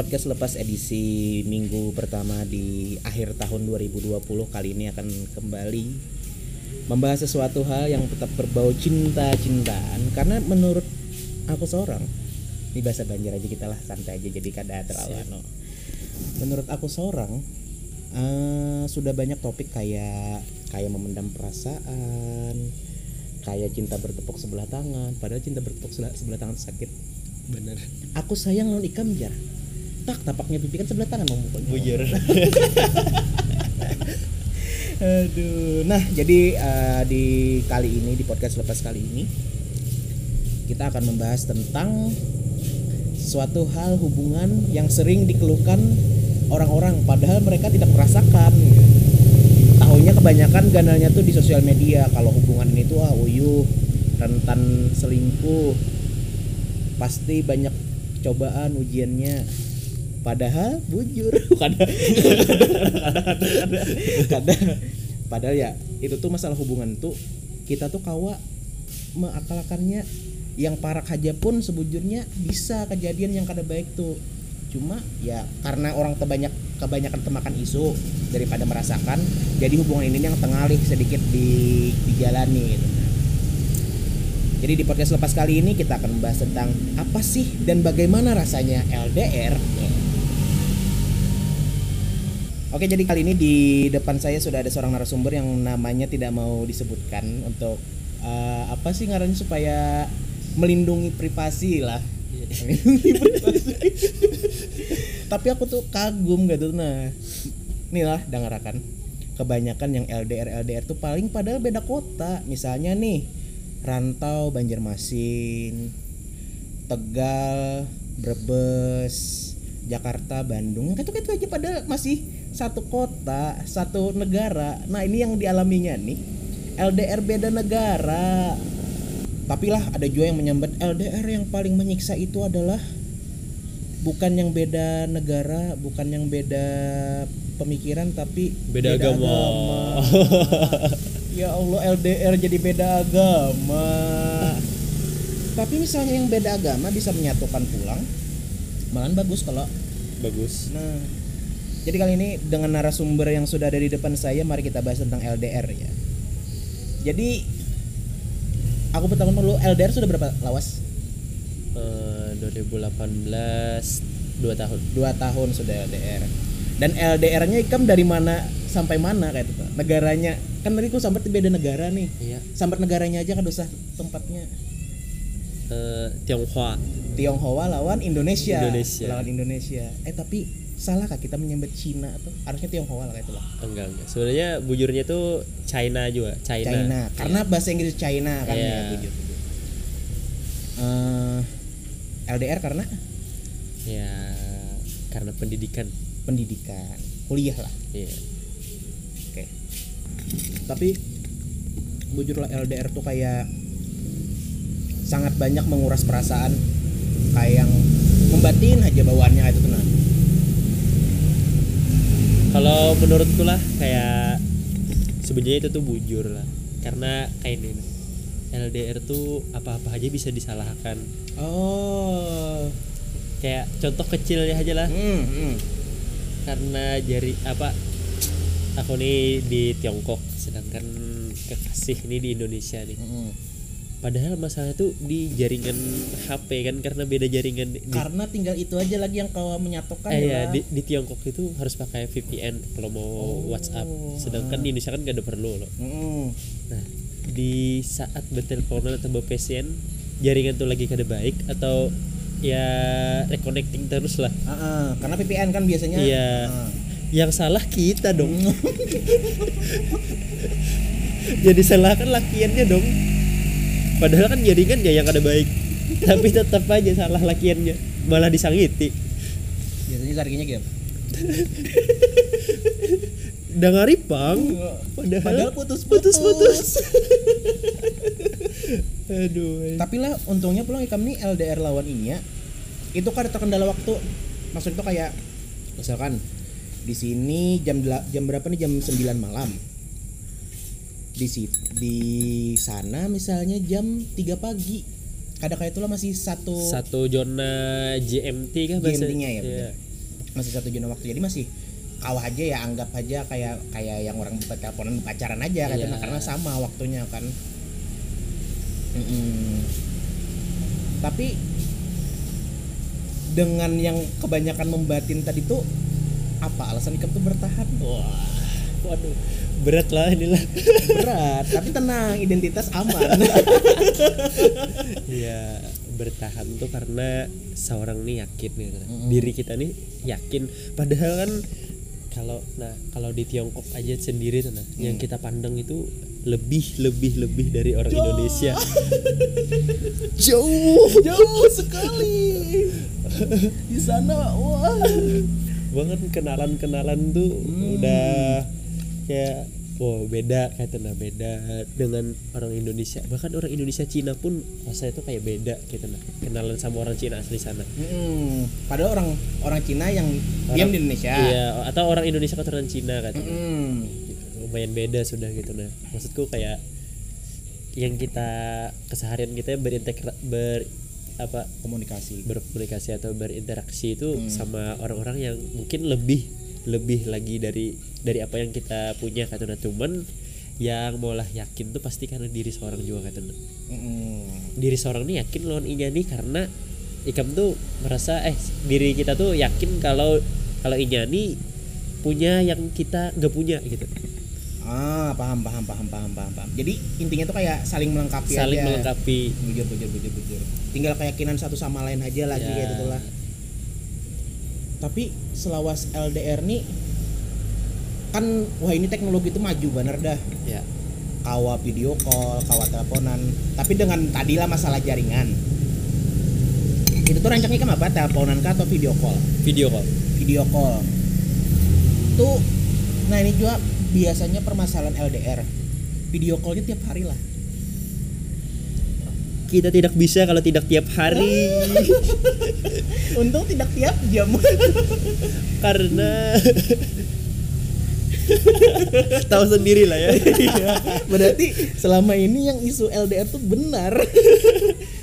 podcast lepas edisi minggu pertama di akhir tahun 2020 kali ini akan kembali membahas sesuatu hal yang tetap berbau cinta-cintaan karena menurut aku seorang ini bahasa Banjar aja kita lah santai aja jadi kada terlalu anu. Menurut aku seorang eh, sudah banyak topik kayak kayak memendam perasaan, kayak cinta bertepuk sebelah tangan, padahal cinta bertepuk sebelah, sebelah tangan sakit. bener Aku sayang lawan ikam jar. Tak tapaknya pipi kan sebelah tangan mau mukanya. bujur Aduh. Nah, jadi eh, di kali ini di podcast lepas kali ini kita akan membahas tentang suatu hal hubungan yang sering dikeluhkan orang-orang padahal mereka tidak merasakan. Tahunya kebanyakan ganalnya tuh di sosial media kalau hubungan ini tuh ah uyuh, rentan selingkuh. Pasti banyak cobaan ujiannya. Padahal bujur. Kada kada padahal ya itu tuh masalah hubungan tuh kita tuh kawa mengakalkannya. Yang parak aja pun sebujurnya bisa kejadian yang kada baik tuh. Cuma ya karena orang terbanyak kebanyakan temakan isu daripada merasakan jadi hubungan ini yang tengalih sedikit di dijalani gitu. Jadi di podcast lepas kali ini kita akan membahas tentang apa sih dan bagaimana rasanya LDR. Oke, jadi kali ini di depan saya sudah ada seorang narasumber yang namanya tidak mau disebutkan untuk eh, apa sih ngarannya supaya melindungi privasi lah. Melindungi privasi. Tapi aku tuh kagum gitu nah. Nih lah dengarkan. Kebanyakan yang LDR LDR tuh paling padahal beda kota. Misalnya nih Rantau Banjarmasin, Tegal, Brebes, Jakarta, Bandung. Itu itu aja padahal masih satu kota, satu negara. Nah, ini yang dialaminya nih. LDR beda negara. Tapi lah ada juga yang menyambat LDR yang paling menyiksa itu adalah bukan yang beda negara, bukan yang beda pemikiran tapi Beda agama. ya Allah LDR jadi beda agama. Tapi misalnya yang beda agama bisa menyatukan pulang, malahan bagus kalau bagus Nah, jadi kali ini dengan narasumber yang sudah ada di depan saya, mari kita bahas tentang LDR ya. Jadi aku bertanya dulu LDR sudah berapa lawas? Eh, 2018 dua tahun Dua tahun sudah LDR. Dan LDR-nya ikam dari mana sampai mana kayak itu? Negaranya kan tadi aku sampai beda negara nih. iya Sampai negaranya aja kan usah tempatnya. Eh, Tionghoa Tionghoa lawan Indonesia. Indonesia. Lawan Indonesia. Eh tapi salah kah kita menyambut Cina atau harusnya Tionghoa lah itu lah. enggak enggak sebenarnya bujurnya tuh China juga China, China. Karena bahasa Inggris China kan Iya. ya bujur. bujur. Eh, LDR karena ya karena pendidikan pendidikan, kuliah lah. iya Oke. Tapi bujur lah LDR tuh kayak sangat banyak menguras perasaan kayak yang membatin aja bawaannya itu tenang. kalau menurutku lah kayak sebenarnya itu tuh bujur lah karena kayak ini LDR tuh apa-apa aja bisa disalahkan Oh. kayak contoh kecilnya aja lah Hmm, hmm. karena jari apa aku nih di Tiongkok sedangkan kekasih ini di Indonesia nih hmm. Padahal masalah tuh di jaringan HP kan karena beda jaringan di, Karena tinggal itu aja lagi yang kau menyatukan eh, ya. ya, di, di Tiongkok itu harus pakai VPN kalau mau Oh, WhatsApp sedangkan di Indonesia kan gak ada perlu loh Hmm. nah di saat berteleponan atau berPCN jaringan tuh lagi kada baik atau ya reconnecting terus lah Ah, ah. karena VPN kan biasanya. Iya. Ah. yang salah kita dong jadi salah kan lakiannya dong padahal kan jaringan ya yang ada baik tapi tetap aja salah lakiannya malah disangiti Biasanya carinya gitu. dangari pang padahal, Padahal putus putus putus aduh Tapi lah untungnya pulang ikam nih LDR lawan ini ya. Itu kan ada terkendala waktu. Maksud itu kayak misalkan di sini jam jam berapa nih jam 9 malam. Di si- di sana misalnya jam 3 pagi. Kadang kayak itulah masih satu satu zona GMT bahasa? GMT-nya ya, bener. masih satu zona waktu. Jadi masih kawah aja ya anggap aja kayak kayak yang orang teleponan pacaran aja katanya karena sama waktunya kan. Mm-mm. tapi dengan yang kebanyakan membatin tadi tuh apa? Alasan ikam tuh bertahan. Wah waduh berat lah inilah. Berat tapi tenang identitas aman. Ya bertahan tuh karena seorang nih yakin gitu. Mm-mm. diri kita nih yakin. Padahal kan kalau nah kalau di Tiongkok aja sendiri tuh nah yang Hmm. kita pandang itu lebih lebih lebih dari orang Indonesia. Jauh jauh sekali. Di sana wah. Banget kenalan-kenalan tuh Hmm. udah kayak wow beda kayak nah beda dengan orang Indonesia bahkan orang Indonesia Cina pun rasanya tuh kayak beda gitu nah kenalan sama orang Cina asli sana Mm-mm. padahal orang orang Cina yang Orang- diam di Indonesia iya atau orang Indonesia keturunan Cina kan Mm-mm. lumayan beda sudah gitu nah maksudku kayak yang kita keseharian kita berintegra ber apa komunikasi berkomunikasi atau berinteraksi itu Hmm. sama orang-orang yang mungkin lebih lebih lagi dari dari apa yang kita punya kata nah cuman yang maulah yakin tuh pasti karena diri seorang juga kata nah. Mm-mm. diri seorang nih yakin lawan inya nih karena ikam tuh merasa eh diri kita tuh yakin kalau kalau inya nih punya yang kita nggak punya gitu ah paham paham paham paham paham paham jadi intinya tuh kayak saling melengkapi saling aja. melengkapi bujur bujur bujur bujur tinggal keyakinan satu sama lain aja lagi Ya. gitu lah tapi selawas LDR nih kan wah ini teknologi itu maju bener dah. Ya kawa video call kawa teleponan. Tapi dengan tadilah masalah jaringan. Itu tuh rancangnya kan apa? Teleponan kah atau video call? Video call. Video call. Tuh nah ini juga biasanya permasalahan LDR video callnya tiap hari lah kita tidak bisa kalau tidak tiap hari. Untung tidak tiap jam. Karena tahu sendiri lah ya. Iya. berarti selama ini yang isu LDR tuh benar.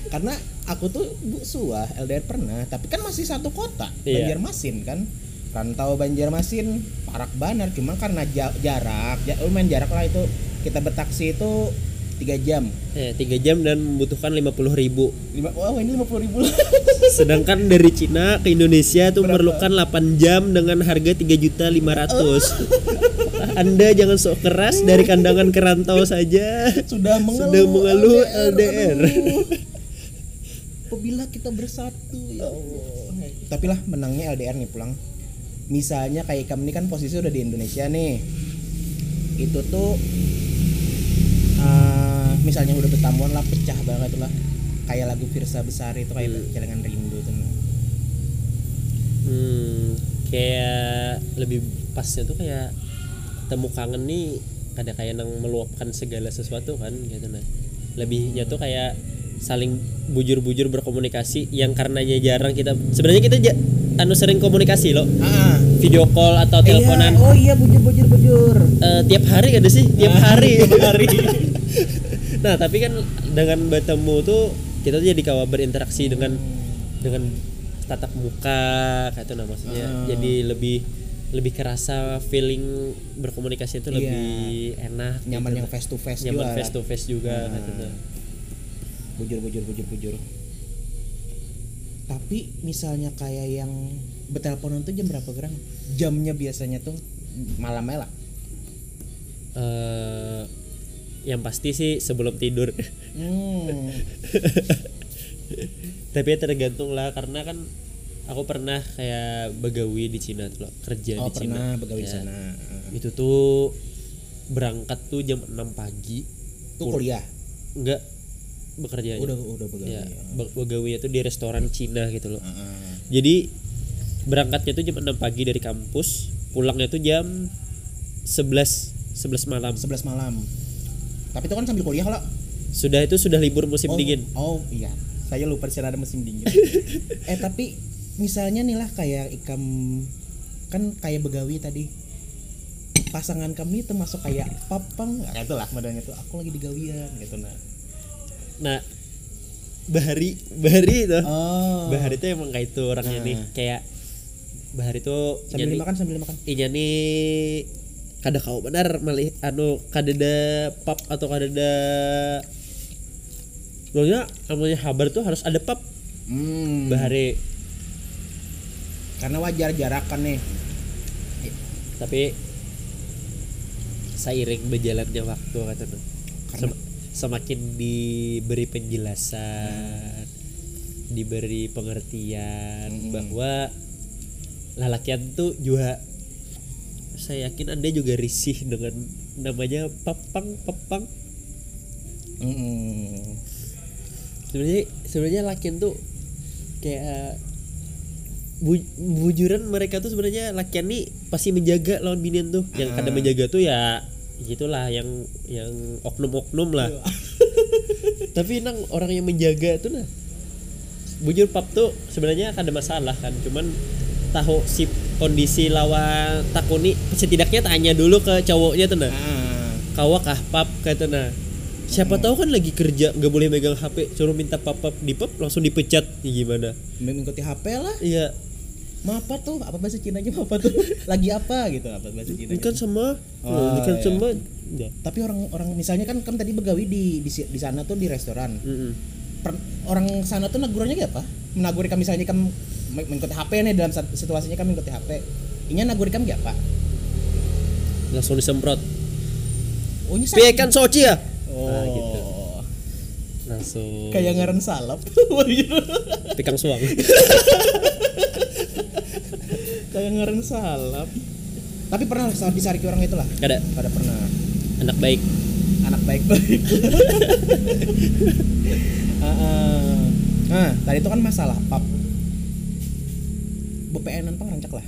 Karena aku tuh bu suah LDR pernah tapi kan masih satu kota Iya. Banjarmasin kan. Rantau Banjarmasin parak banar cuma karena ja- jarak ja, lumayan jarak lah itu. Kita bertaksi itu tiga jam eh, tiga jam dan membutuhkan 50.000 ribu lima wow ini lima puluh ribu sedangkan dari Cina ke Indonesia tuh Berapa? memerlukan 8 jam dengan harga 3 juta 500 Anda jangan sok keras dari kandangan ke rantau saja sudah mengeluh, Sudah mengeluh LDR. aduh. Apabila kita bersatu ya Allah. Tapi lah menangnya LDR nih pulang. Misalnya kayak kamu ini kan posisi udah di Indonesia nih. Itu tuh misalnya udah bertamuan lah pecah banget lah. Kayak lagu Firsa Besari itu kayak Hmm. Celengan Rindu tuh. hmm, kayak lebih pasnya tuh kayak temu kangen nih ada kayak nang meluapkan segala sesuatu kan gitu nah lebihnya tuh kayak saling bujur-bujur berkomunikasi yang karenanya jarang kita sebenarnya kita ja- anu sering komunikasi loh Ah, video call atau teleponan Iya, oh iya bujur bujur bujur. Eh, tiap hari ada sih tiap Ah, hari tiap hari. Nah tapi kan dengan bertemu tuh kita tuh jadi kawa berinteraksi dengan dengan tatap muka kayak itu nah maksudnya Ah. jadi lebih lebih kerasa feeling berkomunikasi itu Iya. lebih enak Nyaman gitu yang nah. face to face nyaman juga. face to face juga Ah. kayak gitu. bujur bujur bujur bujur tapi misalnya kayak yang berteleponan tuh jam berapa gerang jamnya biasanya tuh malamnya lah Eh, yang pasti sih sebelum tidur. Hmm. tapi ya tergantung lah karena kan aku pernah kayak begawi di Cina tuh loh kerja oh di Cina. pernah begawi di Ya. sana. Itu tuh berangkat tuh jam 6 pagi. Tuh kuliah? Enggak bekerja udah udah begawi ya, ya. be- begawi itu di restoran Cina gitu loh. Heeh. jadi berangkatnya tuh jam 6 pagi dari kampus pulangnya tuh jam 11 11 malam. 11 malam tapi itu kan sambil kuliah lah sudah itu sudah libur musim oh, dingin. oh iya. Saya lupa sih ada musim dingin. Eh tapi misalnya nih lah kayak ikam kan kayak begawi tadi. Pasangan kami termasuk kayak papang. Nggak itu lah modelnya tuh. Aku lagi di gawian gitu nah. Nah Bahari Bahari itu. Oh. Bahari itu emang kayak itu orangnya Nah. nih kayak bahar itu sambil inya nih- dimakan sambil dimakan. inya nih kada kau benar malih anu kadada pap atau kadada Soalnya namanya habar tuh harus ada pap hmm. bahari karena wajar jarakan nih tapi seiring berjalannya waktu kata tuh sem- semakin diberi penjelasan diberi pengertian Mm-mm. bahwa lalakian tuh juga saya yakin anda juga risih dengan namanya papang papang Mm-mm. sebenarnya sebenarnya lakian tuh kayak bu- bujuran mereka tuh sebenarnya lakian nih pasti menjaga lawan binian tuh. Yang Ah. menjaga tuh ya gitulah yang yang oknum-oknum lah. Tapi nang orang yang menjaga tuh nah bujur pap tuh sebenarnya kada masalah kan cuman tahu si kondisi lawan takuni setidaknya tanya dulu ke cowoknya tuh nah. Ah. kawak kah pap kata nah. Siapa tahu kan lagi kerja nggak boleh megang HP suruh minta pap pap di pap langsung dipecat. Ya gimana? Mengikuti HP lah. Iya. Apa tuh? Apa bahasa Cinanya apa tuh? Lagi apa? Gitu apa bahasa Cina ini kan sama. Oh, ini kan iya. sama. Ya tapi orang-orang misalnya kan kan tadi begawi di di, di sana tuh di restoran. Mm-mm. Per- orang sana tuh nagurannya kayak apa? Menaguri kami misalnya kamu meng- mengikuti HP nih dalam situasinya kami mengikuti HP inya naguri kami kayak apa langsung disemprot. Oh ini piye kan soci ya? Oh. Nah, gitu. langsung. Kayak ngaran salap pikang suang. Kayak ngaran salap tapi pernah saat disariki orang itulah kada pada pernah. Anak baik. Anak baik-baik Ah, ah. nah tadi itu kan masalah pap BPN pang rancak lah.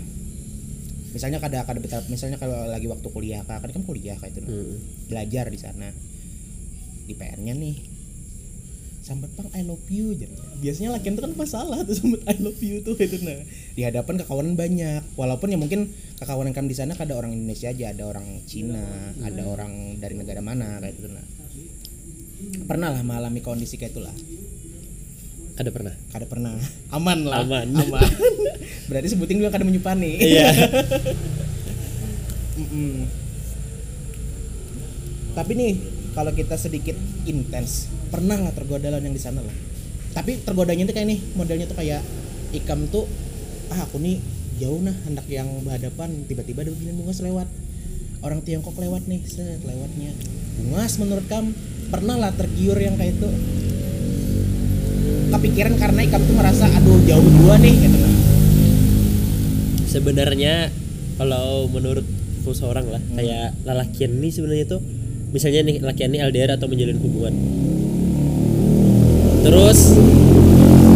Misalnya kada kada betah misalnya kalau lagi waktu kuliah kak kan kan kuliah kayak itu. Mm. belajar di sana. Di PR-nya nih. Sambat pang I love you jadi biasanya lakian itu kan masalah tuh sambat I love you tuh itu nah. Di hadapan kekawanan banyak. Walaupun ya mungkin kekawanan kami di sana ada orang Indonesia aja ada orang Cina ada orang dari negara mana kayak itu nah. Pernah lah mengalami kondisi kayak itulah kada pernah. Kada pernah. Aman lah. Aman. aman. Berarti sebutin gue kada menyupani iya. Mm-mm. Tapi nih kalau kita sedikit intens, pernah lah tergoda lawan yang di sana lah. Tapi tergodanya tuh kayak nih modelnya tuh kayak ikam tuh ah aku nih jauh nah hendak yang berhadapan tiba-tiba ada begini bungas lewat. Orang Tiongkok lewat nih set lewatnya. Bungas menurut kamu pernah lah tergiur yang kayak itu kepikiran karena ikam tuh merasa aduh jauh dua nih gitu nah sebenarnya kalau menurut seorang lah Hmm. kayak lalakian ini sebenarnya tuh misalnya nih lakian ini LDR atau menjalin hubungan terus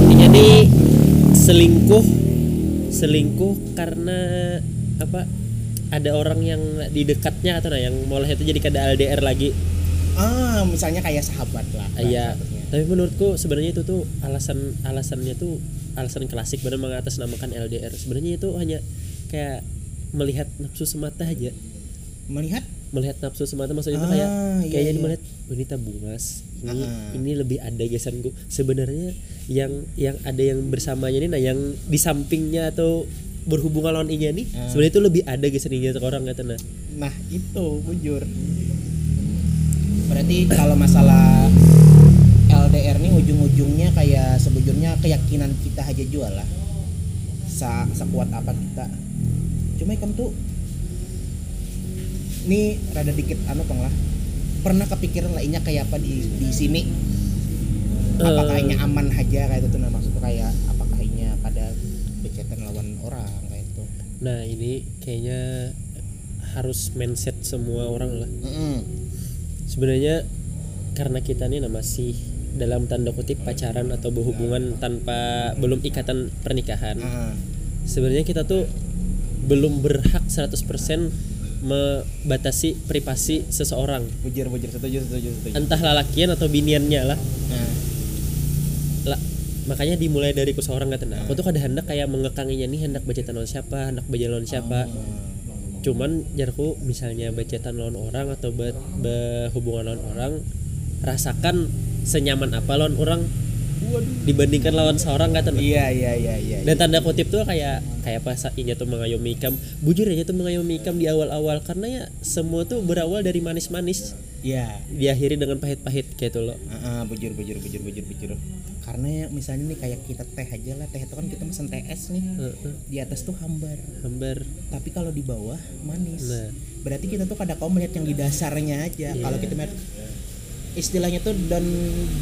ini nih selingkuh selingkuh karena apa ada orang yang di dekatnya atau nah yang mulai itu jadi kada LDR lagi ah misalnya kayak sahabat lah Iya. Tapi menurutku sebenarnya itu tuh alasan alasannya tuh alasan klasik benar mengatasnamakan LDR. Sebenarnya itu hanya kayak melihat nafsu semata aja. melihat Melihat nafsu semata maksudnya itu Ah, kayak iya, kayak jadi iya. melihat "Oh, ini bungas. Ini Ah. ini lebih ada gesanku. Sebenarnya yang yang ada yang bersamanya ini nah yang di sampingnya atau berhubungan lawan inya nih Ah. sebenarnya itu lebih ada gesan inya ke orang kata nah. Nah itu bujur. Berarti kalau masalah LDR nih ujung-ujungnya kayak sebujurnya keyakinan kita aja jual lah. Sa sekuat apa kita. Cuma ikam tuh ini rada dikit anu pang lah. Pernah kepikiran lah inya kayak apa di di sini? Apakah Eh. inya aman aja kayak itu nah maksudnya kayak apakah inya pada becetan lawan orang kayak itu. Nah, ini kayaknya harus mindset semua orang lah. Mm-mm. sebenarnya karena kita nih nah masih dalam tanda kutip pacaran atau berhubungan tanpa belum ikatan pernikahan. Ah. sebenarnya kita tuh belum berhak 100% membatasi privasi seseorang. Bujur bujur setuju setuju setuju. entah lalakian atau biniannya lah. Nah, lah makanya dimulai dari ku seorang kata nah aku tuh kada hendak kayak mengekanginya nih hendak bacetan lawan siapa hendak bajalan lawan siapa. Cuman jarku misalnya bacetan lawan orang atau be- berhubungan lawan orang rasakan senyaman apa lawan orang dibandingkan lawan seorang kata iya iya iya iya dan tanda kutip tuh kayak kayak pas inya tuh mengayomi ikam. Bujur aja tuh mengayomi ikam di awal-awal karena ya semua tuh berawal dari manis-manis. Iya. Diakhiri dengan pahit-pahit kayak itu loh. Ah, ah, bujur bujur bujur bujur bujur. Karena ya misalnya nih kayak kita teh aja lah teh itu kan kita mesen teh es nih. Heeh. di atas tuh hambar. Hambar. Tapi kalau di bawah manis. Nah. berarti kita tuh kadang kau melihat yang di dasarnya aja. Iya. kalau kita melihat istilahnya tuh don't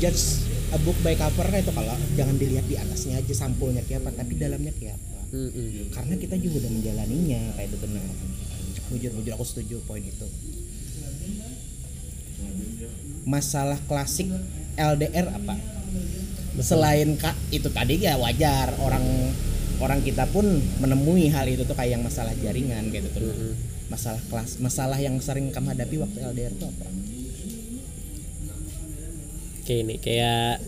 judge a book by cover itu kalau jangan dilihat di atasnya aja sampulnya kayak apa tapi dalamnya kayak apa. Mm-mm. karena kita juga udah menjalaninya kayak itu benar. Bujur bujur aku setuju poin itu. Masalah klasik LDR apa? Selain kak itu tadi ya wajar orang orang kita pun menemui hal itu tuh kayak yang masalah jaringan gitu. Tuh Mm-mm. masalah kelas masalah yang sering kamu hadapi waktu LDR tuh apa kayak ini kayak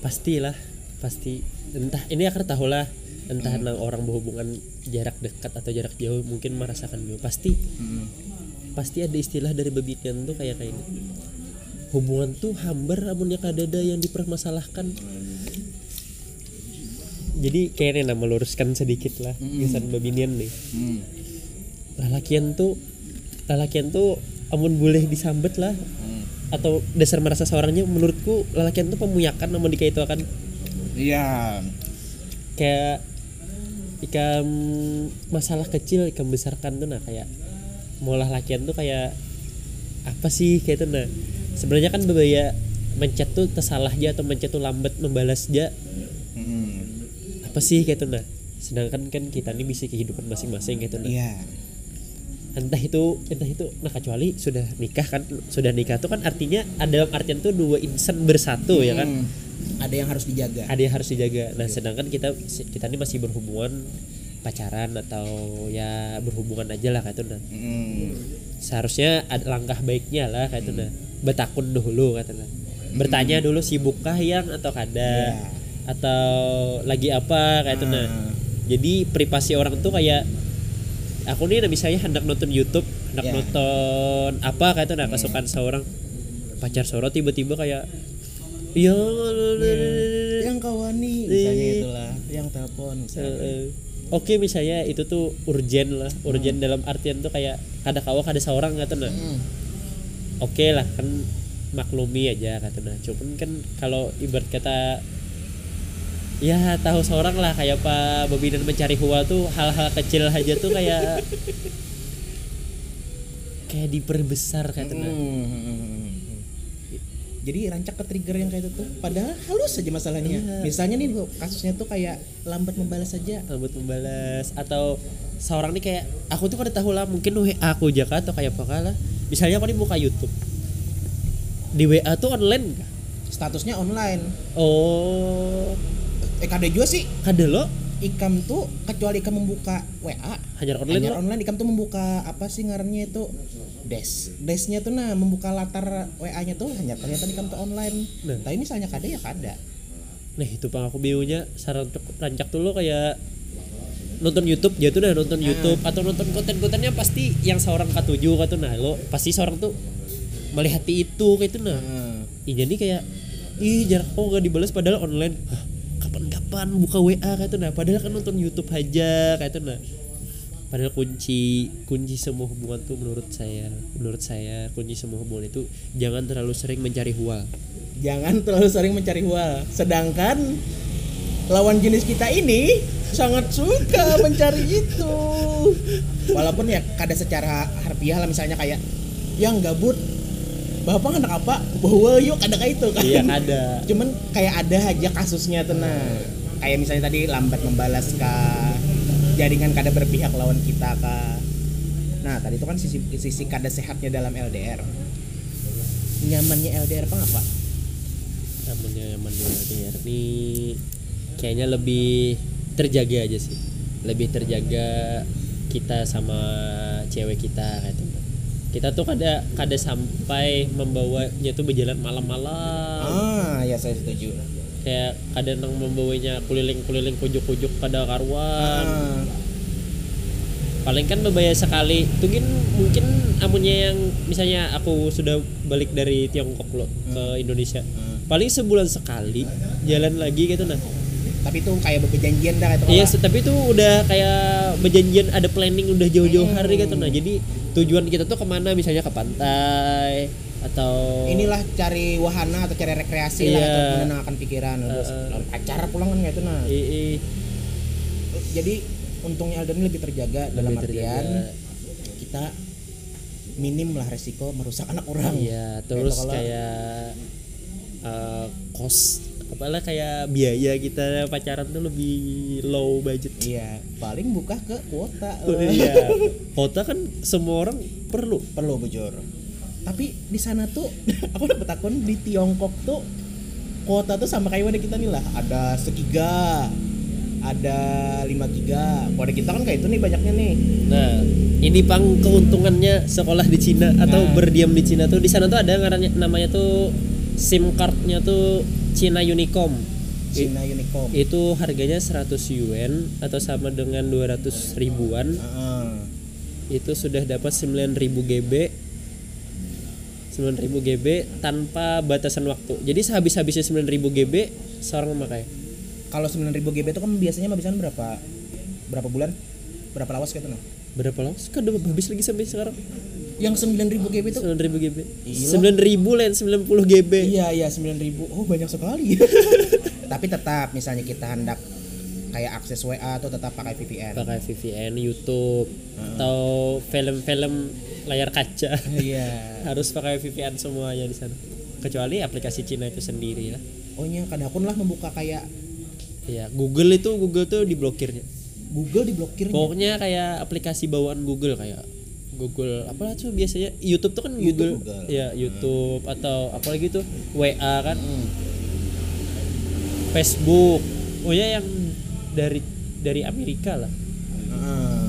pastilah pasti. Entah ini akan tahu lah entah nang orang berhubungan jarak dekat atau jarak jauh mungkin merasakan juga. Pasti pasti ada istilah dari bebitan tuh kayak kayak ini. Hubungan tuh hambar amunnya kadada yang dipermasalahkan. Jadi kayaknya nama meluruskan sedikit lah kesan babinian nih. Lalakian tuh lalakian tuh amun boleh disambet lah atau dasar merasa seorangnya menurutku lalakian tuh pemuyakan namun dikaitkan iya. kayak ikam masalah kecil ikam besarkan tuh nah kayak molah lakian tuh kayak apa sih kayak itu nah. Sebenarnya kan berbahaya mencet tuh tersalah aja atau mencet tuh lambat membalas aja. Apa sih kayak itu nah. Sedangkan kan kita ini bisa kehidupan masing-masing kayak itu nah. Iya entah itu entah itu nah kecuali sudah nikah kan sudah nikah tuh kan artinya ada artian tuh dua insan bersatu ya kan Hmm. ada yang harus dijaga ada yang harus dijaga. Nah, sedangkan kita kita ini masih berhubungan pacaran atau ya berhubungan aja lah kayak itu nah. Mm. Seharusnya ada langkah baiknya lah kayak itu nah. Betakun dulu kata nah. Bertanya dulu sibukkah yang atau kada Iya. atau lagi apa kayak itu nah. Ah. Jadi privasi orang tuh kayak aku nih misalnya hendak nonton YouTube, hendak Ya. nonton apa kayak itu nah kesukaan seorang pacar soro tiba-tiba kayak iya yang kawani misalnya itulah yang telepon misalnya. Eh, Oke misalnya itu tuh urgen lah, urgen dalam artian tuh kayak kada kawa kada seorang kata nah. Hmm. Oke lah kan maklumi aja kata nah. Cuman kan kalau ibarat kata ya tahu seorang lah kayak apa bebinan mencari huwa tuh hal-hal kecil aja tuh kayak kayak diperbesar kata nah. Hmm. Jadi rancak ke trigger yang kayak itu tuh padahal halus aja masalahnya. Iya. Misalnya nih kasusnya tuh kayak lambat membalas saja. buat membalas atau seorang nih kayak aku tuh kada tahu lah mungkin WA aku jaka atau kayak apa lah misalnya aku nih buka YouTube di WA tuh online kah? Statusnya online. oh Eh kada juga sih. kada lo? Ikam tuh kecuali ikam membuka WA hanya online lo? Online ikam tuh membuka apa sih ngarannya itu? Des. Desnya tuh nah membuka latar WA nya tuh hanya ternyata ikam tuh online. Nah. tapi misalnya kada ya kada nah itu pang aku bingungnya saran untuk rancak tuh lo kayak nonton YouTube ya tuh dah nonton YouTube atau nonton konten-kontennya pasti yang seorang katuju kata nah lo pasti seorang tuh melihat itu kayak itu nah. Hmm. Iya nih kayak ih jarak kok gak dibalas padahal online. Hah, Kapan-kapan buka WA kayak itu nah padahal kan nonton YouTube aja kayak itu nah. Padahal kunci kunci semua hubungan tuh menurut saya menurut saya kunci semua hubungan itu jangan terlalu sering mencari hual. jangan terlalu sering mencari hual sedangkan lawan jenis kita ini sangat suka mencari itu walaupun ya kada secara harfiah lah misalnya kayak yang gabut bapak anak apa? Bahwa yuk ada kayak itu kan. Iya ada. cuman kayak ada aja kasusnya tenang. Kayak misalnya tadi lambat membalas ke jaringan kada berpihak lawan kita ke nah tadi itu kan sisi sisi kada sehatnya dalam LDR nyamannya LDR apa apa Namanya namanya LDR nih kayaknya lebih terjaga aja sih. Lebih terjaga kita sama cewek kita kayak itu. Kita tuh kada kada sampai membawanya tuh berjalan malam-malam. ah ya saya setuju. Kayak kadang nang membawanya keliling-keliling kujuk-kujuk pada karuan. Ah, paling kan bebayar sekali. Mungkin mungkin amunnya yang misalnya aku sudah balik dari Tiongkok lo ke Indonesia. Paling sebulan sekali jalan lagi gitu nah tapi itu kayak berjanjian dah kata iya tapi itu udah kayak berjanjian ada planning udah jauh-jauh hari gitu. Nah jadi tujuan kita tuh ke mana? Misalnya ke pantai atau inilah cari wahana atau cari rekreasi lah Iya. atau menenangkan pikiran. Terus Heeh. lalu acara pulang kan kayak itu nah. I- i- jadi untungnya Alden lebih terjaga dalam lebih artian terjaga. kita minim lah resiko merusak anak orang. Iya, terus kayak eh, kos apalah kayak biaya kita pacaran tuh lebih low budget. iya paling buka ke kuota Oh, iya. Kota kan semua orang perlu. perlu bujur tapi di sana tuh aku dapat akun di Tiongkok tuh kuota tuh sama kayak wadah kita nih lah ada segiga ada 5 giga wadah kita kan kayak itu nih banyaknya nih Nah, ini pang keuntungannya sekolah di Cina atau Nah. berdiam di Cina tuh di sana tuh ada namanya tuh SIM cardnya tuh Cina Unicom. Cina Unicom itu harganya 100 yuan atau sama dengan 200 ribuan. Heeh. itu sudah dapat 9000 GB 9000 GB tanpa batasan waktu. Jadi sehabis-habisnya 9000 GB seorang memakai. kalau 9000 GB itu kan biasanya habisan berapa berapa bulan berapa lawas gitu nah Berapa lama? Kan udah habis lagi sampai sekarang. Yang 9000 GB itu 9000 GB. Iya. 9000 lain 90 GB. iya iya 9000 oh banyak sekali tapi tetap misalnya kita hendak kayak akses WA atau tetap pakai VPN Pakai VPN, YouTube atau film-film layar kaca. iya Harus pakai VPN semuanya di sana. Kecuali aplikasi Cina itu sendiri ya. oh iya kadang pun lah membuka kayak Iya, Google itu Google tuh diblokirnya. Google diblokir Pokoknya kayak aplikasi bawaan Google kayak Google apalah tuh biasanya YouTube tuh kan YouTube, Google, Google. ya YouTube atau apalagi tuh WA kan. Hmm. Facebook. Oh ya yang dari dari Amerika lah. Heeh.